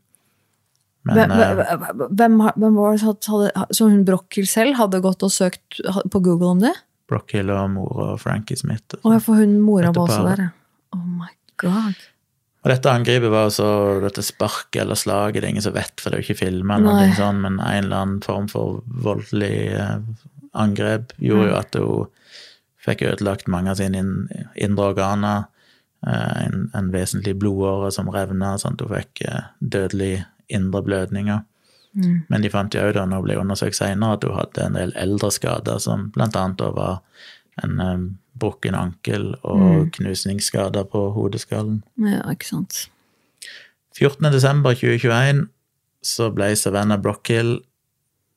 S2: Men
S1: Hvem,
S2: eh,
S1: hvem, hvem, var det som hun Brochel selv hadde gått og søkt på Google om det?
S2: Brockhill og mora Frankie Smith. og
S1: Å, får hun mora var også der. Oh my god.
S2: Og dette angrepet var altså dette sparket eller slaget, det er ingen som vet, for det er jo ikke filma, sånn, men en eller annen form for voldelig eh, angrep gjorde jo at hun fikk ødelagt mange av sine indre organer. eh, En, en vesentlig blodåre som revna, sånn at hun fikk dødelige dødelig indre blødninger.
S1: Mm.
S2: Men de fant jo da når ble undersøkt senere, at hun hadde en del eldre skader, som annet var en um, brukken ankel og
S1: Mm.
S2: knusningsskader på hodeskallen.
S1: Ja, ikke sant.
S2: 14. desember 2021 så ble Savannah Brockhill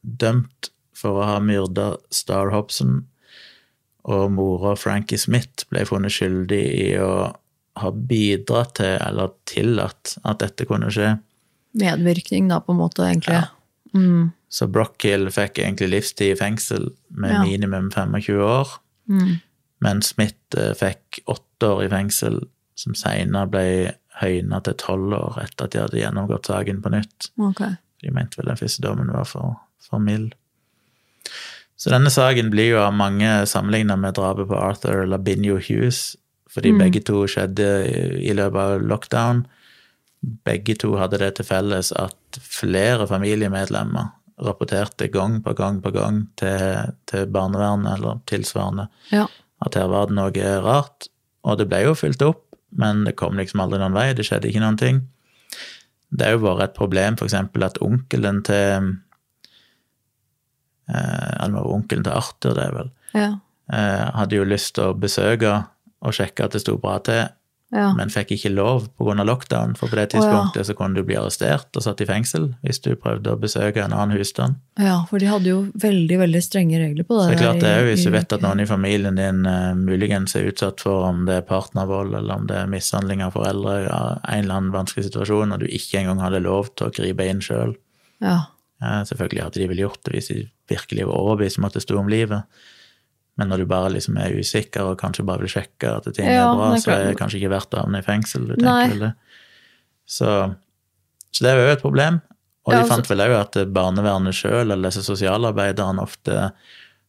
S2: dømt for å ha myrda Star Hobson, og mora Frankie Smith ble funnet skyldig i å ha bidratt til, eller tillatt, at dette kunne skje.
S1: Medvirkning, da, på en måte, egentlig.
S2: Ja.
S1: Mm.
S2: Så Brockhill fikk egentlig livstid i fengsel med
S1: Ja.
S2: minimum 25 år,
S1: Mm.
S2: men Smith eh, fikk åtte år i fengsel, som senere ble høyna til tolv år etter at de hadde gjennomgått saken på nytt.
S1: Okay.
S2: De mente vel den første dommen var for, for mild. Så denne saken blir jo av mange sammenligna med drapet på Arthur Labinio Hughes, fordi
S1: Mm.
S2: begge to skjedde i, i løpet av lockdown. Begge to hadde det til felles at flere familiemedlemmer rapporterte gang på gang på gang til, til barnevernet eller tilsvarende
S1: Ja.
S2: at her var det noe rart. Og det ble jo fylt opp, men det kom liksom aldri noen vei, det skjedde ikke noen ting. Det har jo vært et problem eksempel at onkelen til eh, onkelen til Arthur, det er vel,
S1: Ja.
S2: eh, hadde jo lyst til å besøke og sjekke at det sto bra til,
S1: ja.
S2: men fikk ikke lov pga. lockdown, for på det tidspunktet så kunne du bli arrestert og satt i fengsel hvis du prøvde å besøke en annen husstand.
S1: ja, for de hadde jo veldig, veldig strenge regler på
S2: Så
S1: det.
S2: det er klart det er jo hvis du vet at noen i familien din uh, muligens er utsatt for om det er partnervold eller om det er mishandling av foreldre, ja, en eller annen vanskelig situasjon, og du ikke engang hadde lov til å gripe inn sjøl.
S1: Ja.
S2: selvfølgelig hadde de vel gjort det hvis de virkelig var overbevist om at det sto om livet. Men når du bare liksom er usikker og kanskje bare vil sjekke at ting
S1: Ja,
S2: er bra,
S1: er
S2: så er det kanskje ikke verdt å havne i fengsel. Du tenker vel det. Så, så det er jo et problem. Og
S1: Ja,
S2: de
S1: altså-
S2: fant vel òg at barnevernet sjøl, eller disse sosialarbeiderne, ofte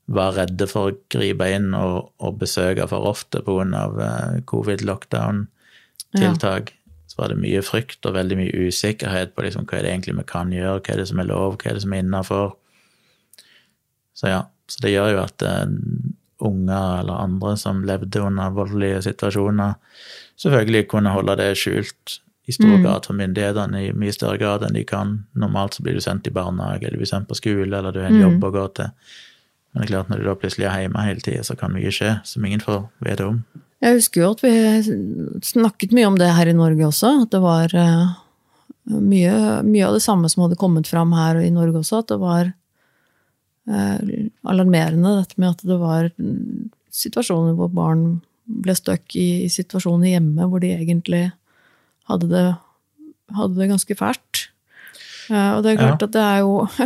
S2: var redde for å gripe inn og, og besøke for ofte pga. covid-lockdown-tiltak. Så var det mye frykt og veldig mye usikkerhet på liksom, hva er det egentlig vi kan gjøre, hva er det som er lov, hva er det som er innafor. Så ja, så det gjør jo at eh, unger eller andre som levde under voldelige situasjoner, selvfølgelig kunne holde det skjult i stor
S1: Mm.
S2: grad for myndighetene, i mye større grad enn de kan. Normalt så blir du sendt i barnehage, eller du blir sendt på skole, eller du har en
S1: Mm.
S2: jobb å gå til. Men det er klart, når du da plutselig er hjemme hele tida, så kan mye skje som ingen får vite om.
S1: Jeg husker jo at vi snakket mye om det her i Norge også. At det var eh, mye, mye av det samme som hadde kommet fram her i Norge også. At det var alarmerende dette med at det var situasjoner hvor barn ble stuck i, situasjoner hjemme hvor de egentlig hadde det, hadde det ganske fælt. Eh, og det er klart at det er jo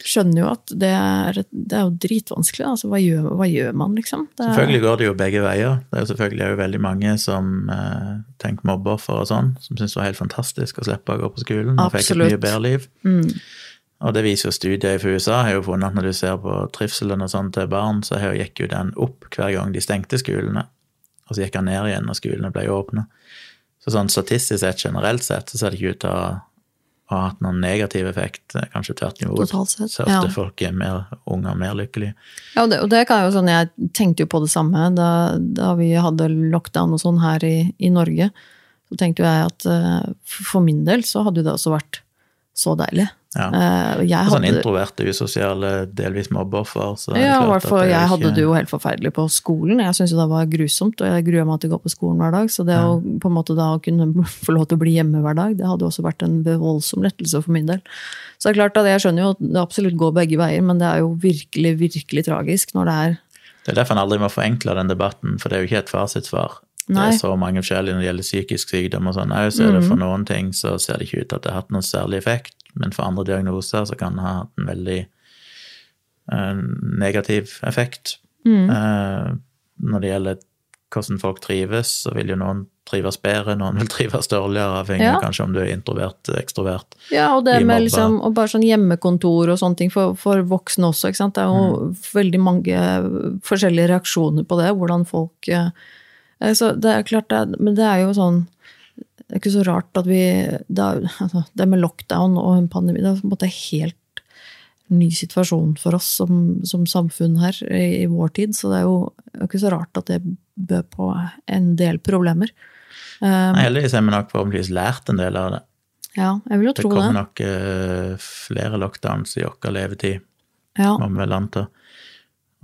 S1: Jeg skjønner jo at det er, det er jo dritvanskelig. Altså, hva gjør, hva gjør man, liksom? Er-
S2: Selvfølgelig går det jo begge veier. Det er jo selvfølgelig også veldig mange som eh, tenker mobbeoffer og sånn, som syns det var helt fantastisk å slippe å gå på skolen og fikk et mye bedre liv.
S1: Mm.
S2: Og det viser jo studier fra USA, har jo funnet at når du ser på trivselen og sånn til barn, så her gikk jo den opp hver gang de stengte skolene, og så gikk den ned igjen når skolene ble åpne. Så sånn statistisk sett, generelt sett, så ser det ikke ut til å ha hatt noen negativ effekt, kanskje tvert imot. Så ofte
S1: ja.
S2: folk er mer unger mer lykkelige.
S1: Ja, og det, og det kan jo sånn, Jeg tenkte jo på det samme da, da vi hadde lockdown og sånn her i, i Norge. så tenkte jo jeg at eh, for min del så hadde det også vært så deilig.
S2: Ja.
S1: Jeg hadde,
S2: Sånn introvert, usosiale, delvis mobbeoffer. Er
S1: ja, i jeg hadde
S2: ikke-
S1: det jo helt forferdelig på skolen. Jeg syntes det var grusomt, og jeg gruer meg til å gå på skolen hver dag. Så det å på en måte da kunne få lov til å bli hjemme hver dag, det hadde også vært en voldsom lettelse for min del. Så det er klart at jeg skjønner jo at det absolutt går begge veier, men det er jo virkelig, virkelig tragisk når det er
S2: Det er derfor en aldri må forenkle den debatten, for det er jo ikke et fasitsvar.
S1: Nei. Det
S2: er så mange forskjellige når det gjelder psykisk sykdom og sånn òg, så er det for noen ting så ser det ikke ut til at det har hatt noen særlig effekt, men for andre diagnoser så kan det ha hatt en veldig eh, negativ effekt.
S1: Mm.
S2: Når det gjelder hvordan folk trives, så vil jo noen trives bedre, noen vil trives dårligere, avhengig av
S1: Ja.
S2: kanskje om du er introvert, ekstrovert.
S1: Ja, og det med liksom, og bare sånn hjemmekontor og sånne ting for, for voksne også, ikke sant. Det er jo veldig mange forskjellige reaksjoner på det, hvordan folk eh, Så det er klart, det men det er jo sånn Det er ikke så rart at vi Det, er, altså, det med lockdown og en pandemi, det er på en måte helt ny situasjon for oss som, som samfunn her i, i vår tid, så det er jo det ikke så rart at det bød på en del problemer. Um,
S2: Nei, heldigvis har vi nok forhåpentligvis lært en del av det.
S1: ja, jeg vil jo
S2: Det
S1: tro
S2: kommer
S1: det.
S2: nok uh, flere lockdowns i vår levetid.
S1: Ja.
S2: må vi vel anta.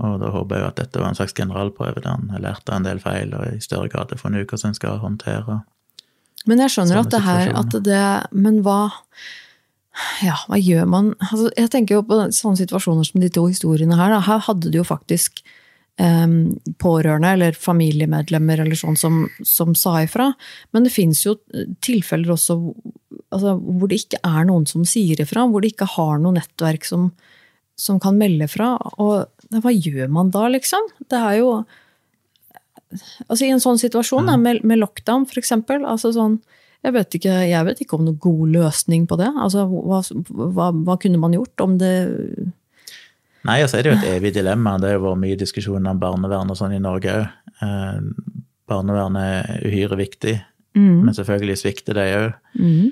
S2: Og da håper jeg jo at dette var en slags generalprøve der han lærte en del feil, og i større grad har funnet ut hvordan en skal håndtere.
S1: Men jeg skjønner at det her at det, Men hva Ja, hva gjør man altså, Jeg tenker jo på sånne situasjoner som de to historiene her. Da. Her hadde du jo faktisk um, pårørende eller familiemedlemmer eller sånn som, som sa ifra. Men det fins jo tilfeller også altså, hvor det ikke er noen som sier ifra. Hvor de ikke har noe nettverk som, som kan melde fra. Og hva gjør man da, liksom? Det er jo Altså I en sånn situasjon mm. med, med lockdown, eksempel. Altså sånn, jeg, vet ikke, jeg vet ikke om noen god løsning på det. Altså, hva, hva, hva kunne man gjort om det
S2: Nei, altså, det er jo et evig dilemma. Det har vært mye diskusjon om barnevern og sånn i Norge òg. Eh, barnevernet er uhyre viktig, men selvfølgelig svikter det òg.
S1: Mm.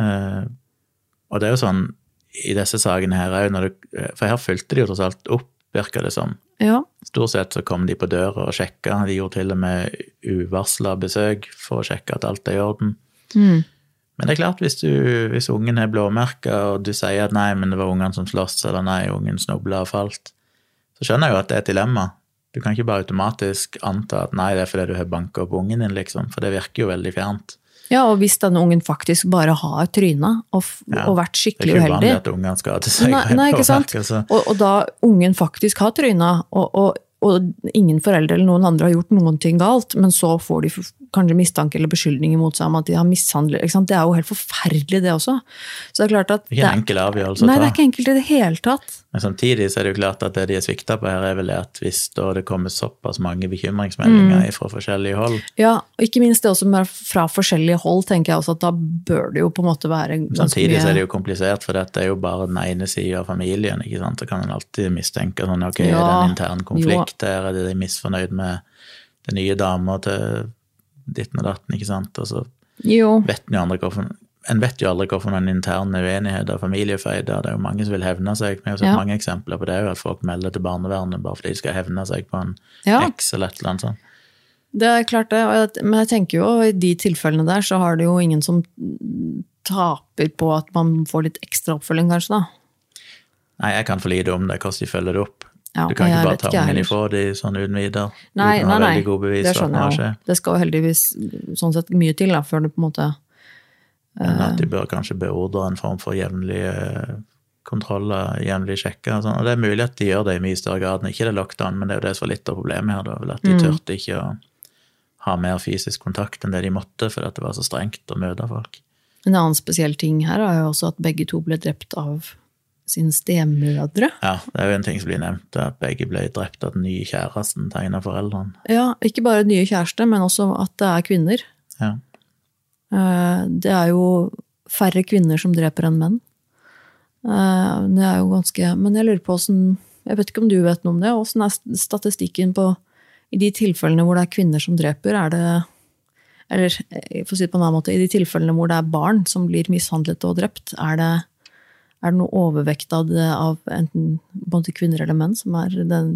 S2: Eh, og det er jo sånn i disse sakene her òg, for her fulgte de jo tross alt opp, virker det som.
S1: Ja.
S2: Stort sett så kom de på døra og sjekka. De gjorde til og med uvarsla besøk for å sjekke at alt er i orden.
S1: Mm.
S2: Men det er klart, hvis, du, hvis ungen er blåmerka, og du sier at nei, men det var ungene som sloss, eller nei, ungen snubla og falt, så skjønner jeg jo at det er et dilemma. Du kan ikke bare automatisk anta at nei, det er fordi du har banka opp ungen din, liksom, for det virker jo veldig fjernt.
S1: Ja, og hvis denne ungen faktisk bare har tryna og,
S2: Ja,
S1: og vært
S2: Det er ikke
S1: uheldig
S2: vanlig at ungen skal til seg.
S1: Nei, nei, ikke sant? og, og da ungen faktisk har tryna, og, og, ingen foreldre eller noen andre har gjort noen ting galt, men så får de kanskje mistanke eller beskyldninger mot seg om at de har mishandlet ikke sant? Det er jo helt forferdelig, det også. Så det er klart at
S2: Det er ikke en enkel avgjørelse å ta.
S1: Nei, det er ikke enkelt i det hele tatt.
S2: Men samtidig så er det jo klart at det de er svikta på her, er vel at hvis da det kommer såpass mange bekymringsmeldinger
S1: Mm.
S2: fra forskjellige hold,
S1: Ja, og ikke minst det også med fra forskjellige hold, tenker jeg også at da bør det jo på en måte være ganske
S2: Samtidig så er det jo komplisert, for dette er jo bare den ene sida av familien. ikke sant? Så kan en alltid mistenke sånn, ok, er det en intern konflikt her, er de misfornøyd med den nye dama til ditten og datten, ikke sant? Og så
S1: Jo,
S2: vet en jo aldri hvorfor en vet jo aldri hvorfor noen interne uenigheter familiefeider. Det er jo mange som vil hevne seg. Vi har sett
S1: Ja.
S2: mange eksempler på det, at folk melder til barnevernet bare fordi de skal hevne seg på en
S1: Ja.
S2: eks eller et eller annet sånt.
S1: det er klart det. Men jeg tenker jo i de tilfellene der så har det jo ingen som taper på at man får litt ekstra oppfølging, kanskje, da.
S2: Nei, jeg kan for lite om det, hvordan de følger det opp.
S1: Ja,
S2: du kan ikke bare ta
S1: ikke,
S2: ungen
S1: heller.
S2: ifra de sånn uten videre.
S1: Nei,
S2: uten
S1: nei, nei.
S2: gode bevis
S1: Det skjønner jeg. Det skal jo heldigvis sånn sett mye til da, før det på en måte
S2: Men
S1: Eh.
S2: at de bør kanskje beordre en form for jevnlige kontroller, jevnlige sjekker. Og, sånn. og det er mulig at de gjør det i mye større grad enn ikke det er lockdown, men det er jo det som er litt av problemet her, da, at de
S1: Mm.
S2: turte ikke å ha mer fysisk kontakt enn det de måtte, fordi det var så strengt å møte folk.
S1: En annen spesiell ting her er jo også at begge to ble drept av sine stemødre.
S2: Ja, det er jo en ting som blir nevnt, at begge ble drept av den nye kjæresten til en av foreldrene.
S1: Ja, ikke bare den nye kjæreste, men også at det er kvinner.
S2: Ja.
S1: Eh, Det er jo færre kvinner som dreper enn menn. Eh, Det er jo ganske Men jeg lurer på åssen Jeg vet ikke om du vet noe om det? Åssen er statistikken på I de tilfellene hvor det er kvinner som dreper, er det Eller eh, for å si det på en annen måte, i de tilfellene hvor det er barn som blir mishandlet og drept, er det, er det noe overvekt av, det, av enten både kvinner eller menn som er den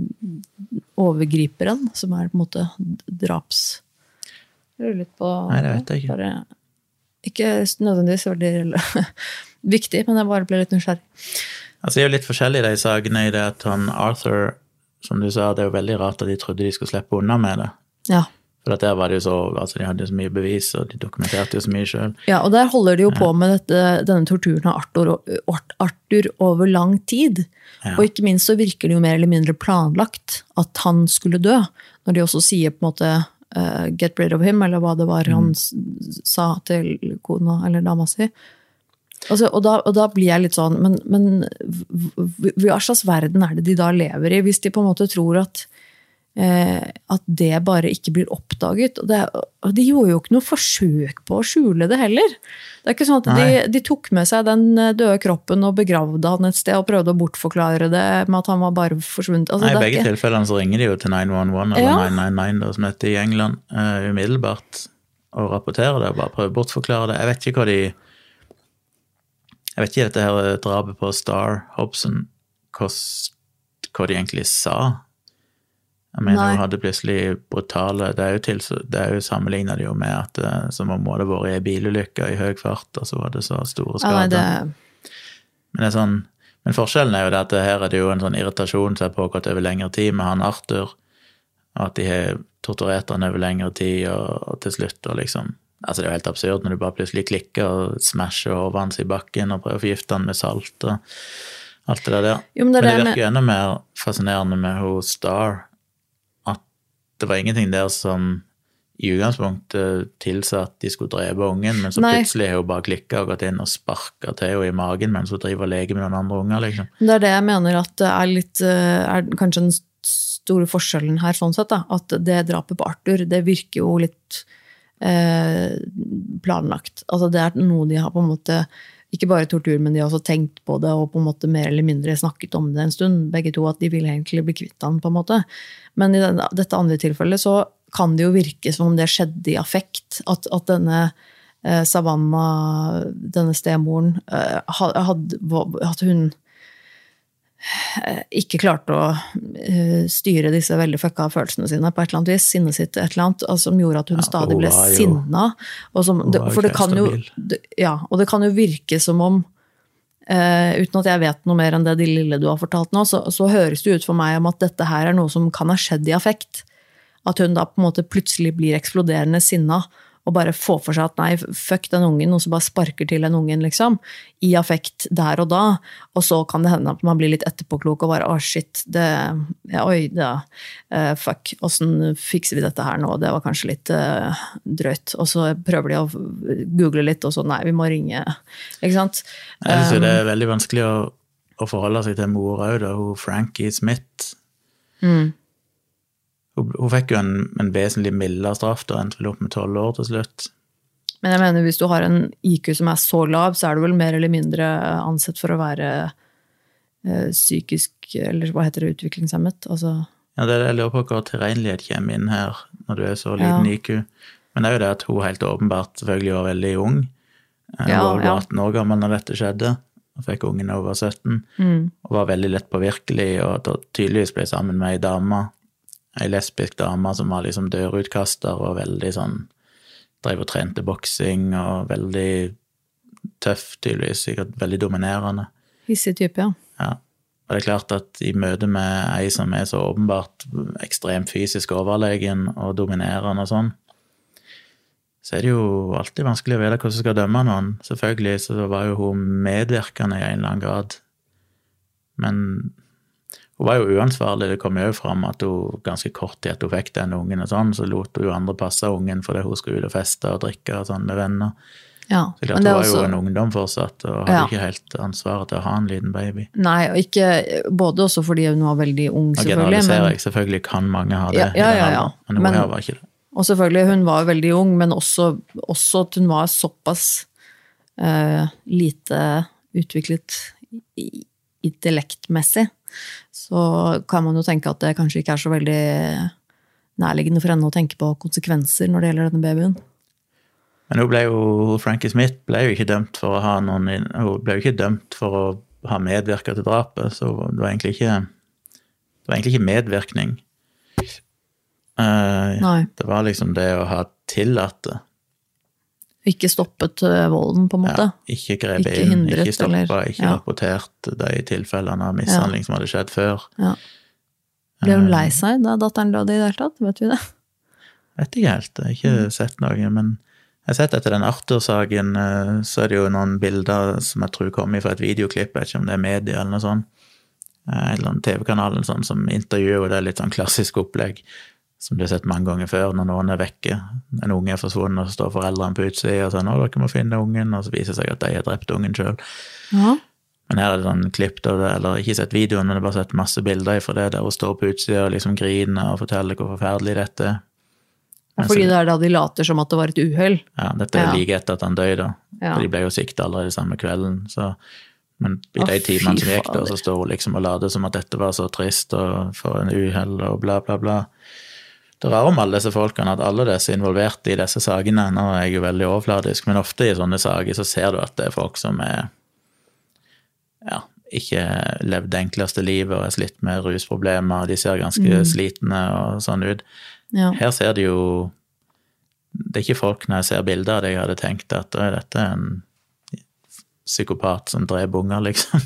S1: overgriperen, som er på en måte draps... Lurer litt på
S2: Nei, det vet jeg ikke.
S1: Bare, ikke nødvendigvis veldig viktig, men jeg bare ble litt nysgjerrig.
S2: Altså, det er jo litt forskjellig de sakene i det at han Arthur, som du sa, det er jo veldig rart at de trodde de skulle slippe unna med det.
S1: Ja.
S2: For der var det jo så, altså De hadde jo så mye bevis, og de dokumenterte jo så mye sjøl.
S1: ja, og der holder de jo på med dette, denne torturen av Arthur, Arthur over lang tid.
S2: Ja.
S1: Og ikke minst så virker det jo mer eller mindre planlagt at han skulle dø. Når de også sier på en måte uh, 'get rid of him', eller hva det var
S2: Mm.
S1: han sa til kona eller dama si. Altså, og, da, og da blir jeg litt sånn Men, men hva slags verden er det de da lever i, hvis de på en måte tror at at det bare ikke blir oppdaget. Og, det, og de gjorde jo ikke noe forsøk på å skjule det heller. Det er ikke sånn at de, de tok med seg den eh, døde kroppen og begravde han et sted og prøvde å bortforklare det med at han var bare forsvunnet. Altså,
S2: Nei, I begge
S1: ikke-
S2: tilfellene så ringer de jo til 911, eller
S1: Ja.
S2: 999, da, som heter i England, uh, umiddelbart og rapporterer det og bare prøver å bortforklare det. Jeg vet ikke hva de Jeg vet ikke dette her drapet på Star Hobson, hva, hva de egentlig sa. Jeg mener
S1: Nei.
S2: hun hadde plutselig brutale Det er jo, til, det er jo sammenligna jo med at eh, som om hun hadde vært i ei bilulykke i høy fart, og så var det så store skader.
S1: det,
S2: Men, det sånn, men forskjellen er jo det at her er det jo en sånn irritasjon som har pågått over lengre tid med han Arthur, og at de har torturert han over lengre tid, og, og til slutt og liksom Altså Det er jo helt absurd når du bare plutselig klikker og smasher hodet hans i bakken og prøver å forgifte han med salt og alt det der.
S1: jo, men det
S2: Men det
S1: det med,
S2: virker jo enda mer fascinerende med hun Star, det var ingenting der som i utgangspunktet tilsa at de skulle drepe ungen, men så
S1: Nei.
S2: plutselig har hun bare klikka og gått inn og sparka til henne i magen mens hun driver og leker med noen andre unger, liksom.
S1: det er det jeg mener at det er litt eh, er kanskje den store forskjellen her, sånn sett. da, At det drapet på Arthur, det virker jo litt eh, planlagt. Altså det er noe de har på en måte ikke bare tortur, men de har også tenkt på det og på en måte mer eller mindre snakket om det en stund. Begge to at de vil egentlig bli kvitt han, på en måte. Men i dette andre tilfellet så kan det jo virke som om det skjedde i affekt. At, at denne eh, Savanna, denne stemoren, eh, ha- hadde, at hun ikke klarte å eh, styre disse veldig fucka følelsene sine på et eller annet vis. Sinnet sitt et eller annet, altså, som gjorde at hun
S2: Ja,
S1: stadig ble
S2: jo-
S1: sinna. Og som, det, for det kan jo det, Ja, og det kan jo virke som om eh, uten at jeg vet noe mer enn det de lille du har fortalt nå, så, så høres det ut for meg om at dette her er noe som kan ha skjedd i affekt. At hun da på en måte plutselig blir eksploderende sinna og bare få for seg at nei, fuck den ungen, og så bare sparker til den ungen, liksom. I affekt der og da. Og så kan det hende at man blir litt etterpåklok og bare å, shit, det ja, Oi, da. Uh, fuck, åssen fikser vi dette her nå? Det var kanskje litt uh, drøyt. Og så prøver de å google litt, og så nei, vi må ringe. Ikke sant?
S2: Jeg synes jo det
S1: Um,
S2: er veldig vanskelig å, å forholde seg til mor òg, da. Hun Frankie Smith.
S1: Mm.
S2: Hun, hun fikk jo en, en vesentlig mildere straff, da, endte vel opp med tolv år til slutt.
S1: Men jeg mener, hvis du har en IQ som er så lav, så er du vel mer eller mindre ansett for å være eh, psykisk Eller hva heter det, utviklingshemmet? Altså,
S2: Ja, det er det jeg lurer på hvor tilregnelighet kommer inn her, når du er så liten
S1: Ja.
S2: IQ. Men det er jo det at hun helt åpenbart selvfølgelig var veldig ung. Eh, Hun
S1: Ja,
S2: var
S1: ja.
S2: 18 år gammel når dette skjedde, og fikk ungen hun var 17.
S1: mm,
S2: Og var veldig lett påvirkelig, og tydeligvis ble sammen med ei dame, ei lesbisk dame som var liksom dørutkaster og veldig sånn Drev og trente boksing og veldig tøff, tydeligvis. Sikkert veldig dominerende.
S1: hissig type, ja.
S2: Ja. Og det er klart at i møte med ei som er så åpenbart ekstremt fysisk overlegen og dominerende og sånn, så er det jo alltid vanskelig å vite hvordan du skal dømme noen. Selvfølgelig så var jo hun medvirkende i en eller annen grad. Men hun var jo uansvarlig. Det kom jo fram at hun ganske kort tid etter hun fikk den ungen, og sånn, så lot hun andre passe ungen fordi hun skulle ut og feste og drikke og sånn med venner.
S1: ja.
S2: Så klart, hun
S1: var
S2: var jo en ungdom fortsatt, og hadde
S1: Ja.
S2: ikke helt ansvaret til å ha en liten baby.
S1: Nei, og ikke Både også fordi hun var veldig ung,
S2: Nå
S1: selvfølgelig.
S2: generaliserer
S1: Men,
S2: jeg, selvfølgelig kan mange ha det,
S1: Ja, ja, ja,
S2: men hun
S1: Men-
S2: her var ikke det.
S1: og selvfølgelig, hun var veldig ung, men også, også at hun var såpass uh, lite utviklet intellektmessig. Så kan man jo tenke at det kanskje ikke er så veldig nærliggende for henne å tenke på konsekvenser når det gjelder denne babyen.
S2: Men hun ble jo, Frankie Smith ble jo ikke dømt for å ha noen Hun ble jo ikke dømt for å ha medvirka til drapet, så det var egentlig ikke Det var egentlig ikke medvirkning.
S1: Uh,
S2: det var liksom det å ha tillatt det.
S1: Ikke stoppet eh, volden, på en måte.
S2: Ja, ikke grepet
S1: Ikke
S2: inn,
S1: hindret,
S2: ikke stoppa,
S1: eller-
S2: ikke
S1: ja.
S2: rapportert de tilfellene av mishandling som hadde skjedd før.
S1: Ble hun
S2: Eh.
S1: lei seg da datteren døde i det hele tatt? Vet vi det?
S2: Vet ikke helt, jeg har ikke
S1: Mm.
S2: sett noe, men jeg har sett etter den Arthur-saken, eh, så er det jo noen bilder som jeg tror kommer fra et videoklipp, jeg vet ikke om det er media eller noe sånt, Eh, en eller annen TV-kanal som intervjuer, og det er litt sånn klassisk opplegg, som du har sett mange ganger før, når noen er vekke, en unge er forsvunnet, og så står foreldrene på utsida og sier 'nå, dere må finne ungen', og så viser det seg at de har drept ungen sjøl.
S1: Ja.
S2: Men her er det sånn klipp, av det- eller ikke sett videoen, men jeg har bare sett masse bilder fra det, der hun står på utsida og liksom griner og forteller hvor forferdelig dette er.
S1: Fordi det er da de later som at det var et uhell.
S2: Ja, dette er
S1: Ja.
S2: like etter at han døde, da.
S1: Ja.
S2: For de ble jo sikta allerede samme kvelden, så Men i de timene som gikk, da, så står hun liksom og later som at dette var så trist og for en uhell og bla, bla, bla. Det rare om alle disse folkene, at alle disse involverte i disse sakene Nå er jeg jo veldig overfladisk, men ofte i sånne saker så ser du at det er folk som er ja, ikke levd det enkleste livet og er slitt med rusproblemer, og de ser ganske slitne og sånn ut.
S1: Ja.
S2: Her ser de jo Det er ikke folk når jeg ser bilder av det jeg hadde tenkt at «Oi, dette er en psykopat som dreper unger, liksom.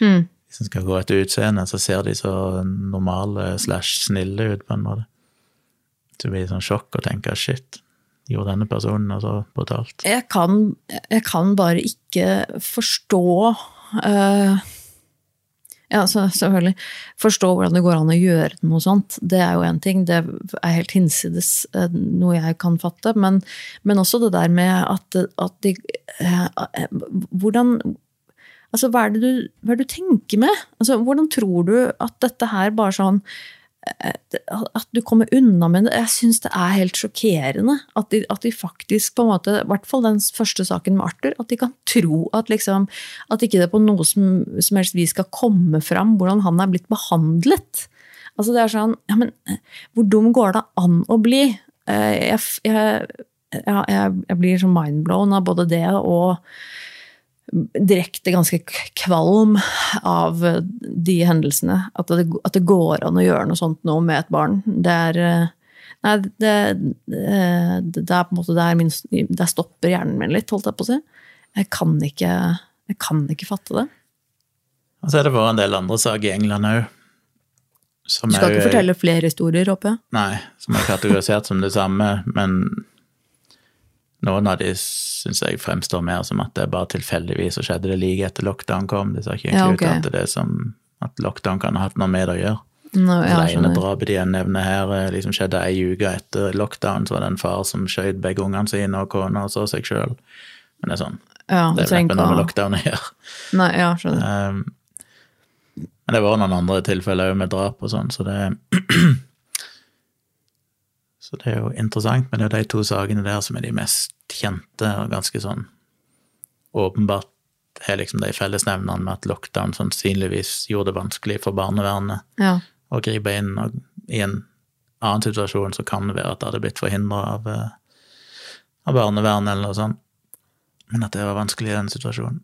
S1: Mm.
S2: Hvis en skal gå etter utseende, så ser de så normale slash snille ut, på en måte. Det blir sånn sjokk og tenker shit, gjorde denne personen noe så brutalt?
S1: Jeg, kan, jeg kan bare ikke forstå uh, Ja, så, selvfølgelig. Forstå hvordan det går an å gjøre noe sånt. Det er jo én ting. Det er helt hinsides eh, noe jeg kan fatte. Men, men også det der med at, at de eh, Hvordan Altså, hva er, det du, hva er det du tenker med? Altså, hvordan tror du at dette her bare sånn At du kommer unna med det? Jeg syns det er helt sjokkerende at de, at de faktisk, på en måte, i hvert fall den første saken med Arthur, at de kan tro at liksom At ikke det på noe som, som helst vis skal komme fram hvordan han er blitt behandlet. Altså, det er sånn Ja, men hvor dum går det an å bli? Eh, Jeg, jeg, jeg, jeg blir så mindblown av både det og direkte ganske kvalm av de hendelsene. At det, at det går an å gjøre noe sånt nå med et barn. Det er eh, Nei, det, det, det er på en måte der, min, der stopper hjernen min litt, holdt jeg på å si. Jeg kan ikke, jeg kan ikke fatte det.
S2: Og så er det vært en del andre saker i England òg.
S1: Du skal ikke fortelle flere historier, håper jeg?
S2: Nei, som er kategorisert som det samme, men noen av de syns jeg fremstår mer som at det bare tilfeldigvis skjedde det like etter lockdown kom. Det ser ikke egentlig
S1: Ja,
S2: ut til det som at lockdown kan ha hatt noe med det å gjøre.
S1: Nå, ja,
S2: det ene drapet de nevner her, eh, liksom skjedde ei uke etter lockdown, så var det en far som skjøt begge ungene sine og kona og så seg sjøl. Men det er sånn,
S1: Ja,
S2: det er neppe noe med lockdown å gjøre.
S1: Nei, ja, skjønner.
S2: Um, men det var noen andre tilfeller òg med drap og sånn, så det Så det er jo interessant, men det er de to sakene der som er de mest kjente, og ganske sånn åpenbart har liksom de fellesnevnerne med at lockdown sannsynligvis gjorde det vanskelig for barnevernet
S1: Ja.
S2: å gripe inn, og i en annen situasjon så kan det være at det hadde blitt forhindra av, eh, av barnevernet eller noe sånt. Men at det var vanskelig i den situasjonen.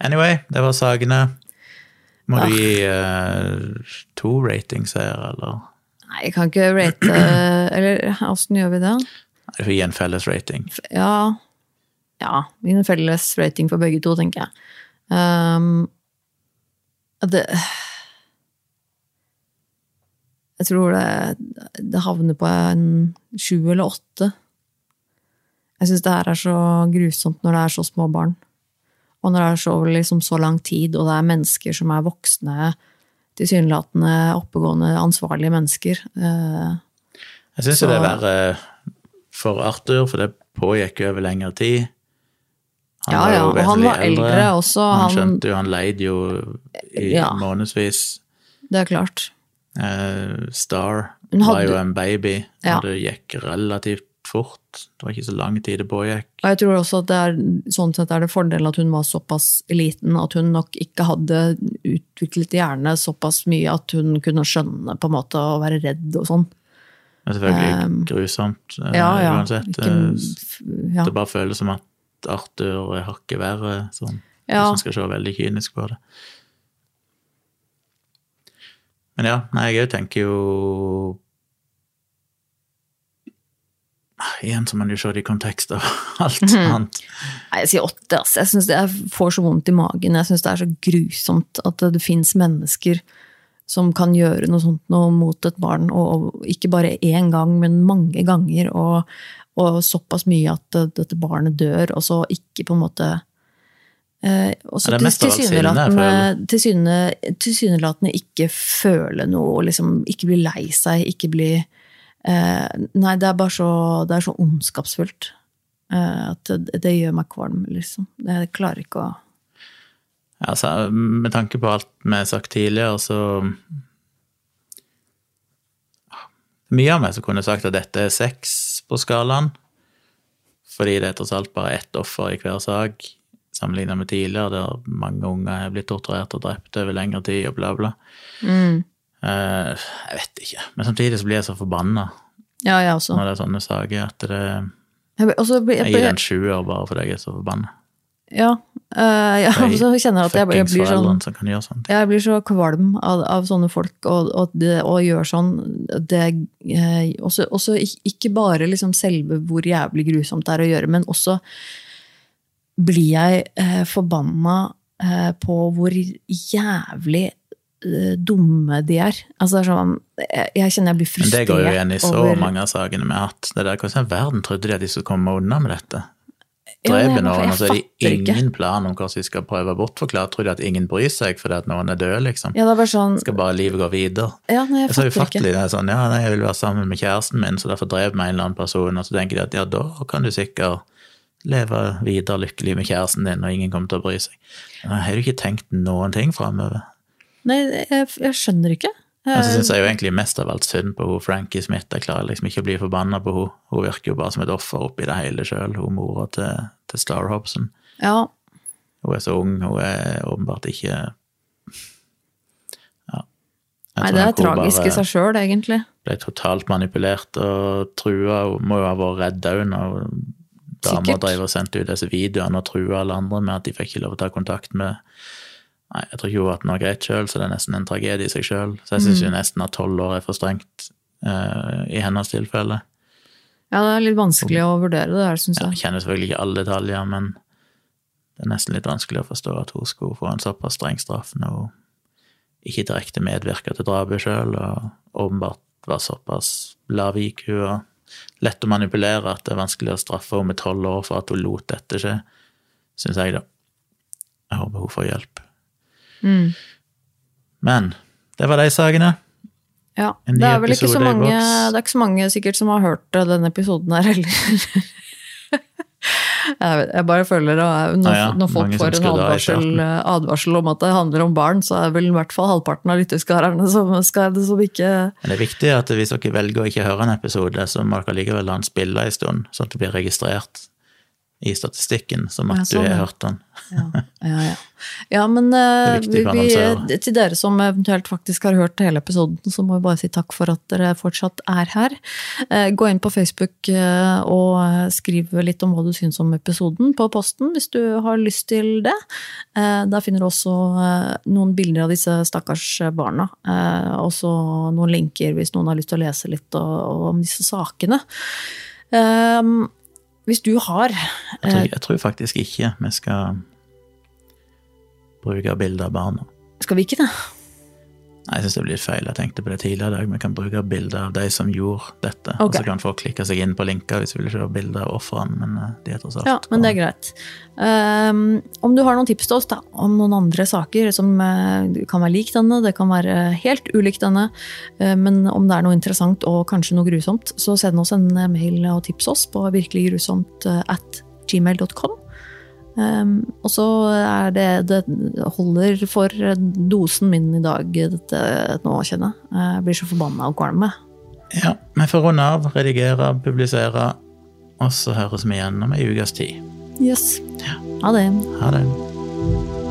S2: Anyway, det var sakene. Må du gi uh, to ratings her, eller?
S1: Nei, jeg kan ikke rate Eller åssen gjør vi det?
S2: Vi får gi en felles rating.
S1: Ja, ja en felles rating for begge to, tenker jeg. Um, det Jeg tror det, det havner på en sju eller åtte. Jeg syns det her er så grusomt når det er så små barn. Og når det er så, liksom, så lang tid, og det er mennesker som er voksne, tilsynelatende oppegående, ansvarlige mennesker. Eh,
S2: Jeg syns det er verre for Arthur, for det pågikk over lengre tid.
S1: Ja, ja, og han var eldre også,
S2: Han,
S1: han-
S2: skjønte jo, han leide jo i
S1: Ja.
S2: månedsvis.
S1: det er klart.
S2: Uh, Star
S1: hadde,
S2: var jo en baby,
S1: Ja.
S2: og det gikk relativt fort. Det var ikke så lang tid det pågikk.
S1: Og jeg tror også at det er, sånn sett er det fordelen at hun var såpass liten at hun nok ikke hadde utviklet hjerne såpass mye at hun kunne skjønne på en måte å være redd og sånn.
S2: Det er selvfølgelig
S1: Um,
S2: grusomt eh,
S1: Ja, ja.
S2: uansett.
S1: Ikke,
S2: Eh,
S1: ja.
S2: Det bare føles som at Arthur er hakket verre, sånn,
S1: Ja.
S2: hvis man skal se veldig kynisk på det. Men ja, nei, jeg tenker jo Igjen så må man jo se det i kontekst av alt
S1: Mhm.
S2: annet.
S1: Nei, jeg sier åtte. ass. Jeg synes det, jeg får så vondt i magen. Jeg syns det er så grusomt at det, fins mennesker som kan gjøre noe sånt noe mot et barn, og, ikke bare én gang, men mange ganger, og, og såpass mye at det, dette barnet dør, og så ikke på en måte eh, og så tilsynelatende ikke føle noe, liksom ikke bli lei seg, ikke bli eh, Nei, det er bare så, det er så ondskapsfullt. Eh, at det, det gjør meg kvalm, liksom. Jeg klarer ikke å
S2: altså, med tanke på alt vi har sagt tidligere, så Mye av meg som kunne sagt at dette er seks på skalaen, fordi det er tross alt bare ett offer i hver sak, sammenlignet med tidligere, der mange unger har blitt torturert og drept over lengre tid, og bla, bla.
S1: mm.
S2: Eh, jeg vet ikke, men samtidig så blir jeg så forbanna
S1: Ja, jeg også.
S2: når det er sånne saker, at det,
S1: Jeg, ble, også jeg,
S2: jeg
S1: jeg,
S2: gir
S1: blir-
S2: en sjuer bare fordi jeg er så forbanna.
S1: ja, Uh, jeg også kjenner at jeg, jeg blir sånn. Jeg blir så kvalm av, av sånne folk, og, og, det, og gjør sånn det, eh, også, også Ikke bare liksom selve hvor jævlig grusomt det er å gjøre, men også blir jeg eh, forbanna eh, på hvor jævlig dumme de er. Altså, sånn, jeg, kjenner jeg blir
S2: Men
S1: frustrert
S2: det går jo igjen i så
S1: over
S2: mange av sakene vi har hatt. Det der, Hvordan i verden trodde de at de skulle komme unna med dette?
S1: Jeg
S2: noen, og så er
S1: de
S2: det ingen plan om hvordan de skal prøve å bortforklare. Tror de at ingen bryr seg fordi at noen er død, liksom?
S1: Ja, det bare sånn
S2: Skal bare livet gå videre?
S1: Ja, nei, jeg
S2: jeg så ufattelig. Det er sånn, ja, nei, jeg vil være sammen med kjæresten min, så derfor drev meg en eller annen person, og så tenker de at ja, da kan du sikkert leve videre lykkelig med kjæresten din, og ingen kommer til å bry seg. Men har du ikke tenkt noen ting framover?
S1: Nei, jeg, jeg skjønner ikke. Jeg,
S2: syns jeg jo egentlig mest av alt synd på hun Frankie Smith. Jeg klarer liksom ikke å bli forbanna på hun. Hun virker jo bare som et offer oppi det hele sjøl, hun mora til, til Star Hobson.
S1: ja,
S2: Hun er så ung, hun er åpenbart ikke Ja.
S1: Nei, det er tragisk i seg sjøl, egentlig.
S2: Ble totalt manipulert og trua. Hun må jo ha vært redd òg når damer drev og sendte ut disse videoene og trua alle andre med at de fikk ikke lov å ta kontakt med Nei, jeg tror ikke hun har hatt noe greit sjøl, så det er nesten en tragedie i seg sjøl. Så jeg syns
S1: Mm.
S2: nesten at tolv år er for strengt uh, i hennes tilfelle.
S1: Ja, det er litt vanskelig å vurdere det her, syns
S2: Ja,
S1: jeg.
S2: jeg kjenner selvfølgelig ikke alle detaljer, men det er nesten litt vanskelig å forstå at hun skulle få en såpass streng straff når hun ikke direkte medvirka til drapet sjøl, og åpenbart var såpass lav IQ og lett å manipulere at det er vanskelig å straffe henne med tolv år for at hun lot dette skje, syns jeg, da. Jeg håper hun får hjelp.
S1: Mm.
S2: Men det var de sakene.
S1: Ja, det er vel ikke så mange, det er ikke så mange sikkert som har hørt eh, denne episoden her heller. Jeg, vet, jeg bare føler at når,
S2: Ah, ja,
S1: når folk
S2: mange
S1: får en advarsel, eh, advarsel om at det handler om barn, så er vel i hvert fall halvparten av lytteskarerne som, skal, som ikke
S2: Men det er viktig at hvis dere velger å ikke høre en episode, så må dere likevel la den spille en stund, sånn at det blir registrert i statistikken som at
S1: Ja, sånn,
S2: du har hørt den.
S1: Ja, ja. ja. ja men
S2: uh,
S1: vi, vi, til dere som eventuelt faktisk har hørt hele episoden, så må vi bare si takk for at dere fortsatt er her. Uh, Gå inn på Facebook uh, og skriv litt om hva du syns om episoden på posten, hvis du har lyst til det. Der finner du også noen bilder av disse stakkars barna. Også noen linker hvis noen har lyst til å lese litt og- om disse sakene. Eh, Hvis du har
S2: Jeg tror, jeg tror faktisk ikke vi skal bruke bilder av barna.
S1: Skal vi ikke det?
S2: Jeg syns det blir feil. Jeg tenkte på det tidligere i dag. Vi kan bruke bilder av de som gjorde dette, og så kan folk klikke seg inn på linker hvis de vil se bilder av ofrene, men eh, de er tross alt
S1: Ja, men det er greit. Um, om du har noen tips til oss da, om noen andre saker som eh, kan være lik denne, det kan være helt ulik denne, eh, men om det er noe interessant og kanskje noe grusomt, så send oss en mail og tips oss på virkeliggrusomt at gmail.com. Um, og så er det Det holder for dosen min i dag, dette nå, kjenner jeg. Jeg blir så forbanna og kvalm.
S2: Ja, vi får runde av, redigere, publisere, og så høres vi igjen om ei ukes tid.
S1: Yes. Ha det.
S2: Ha det.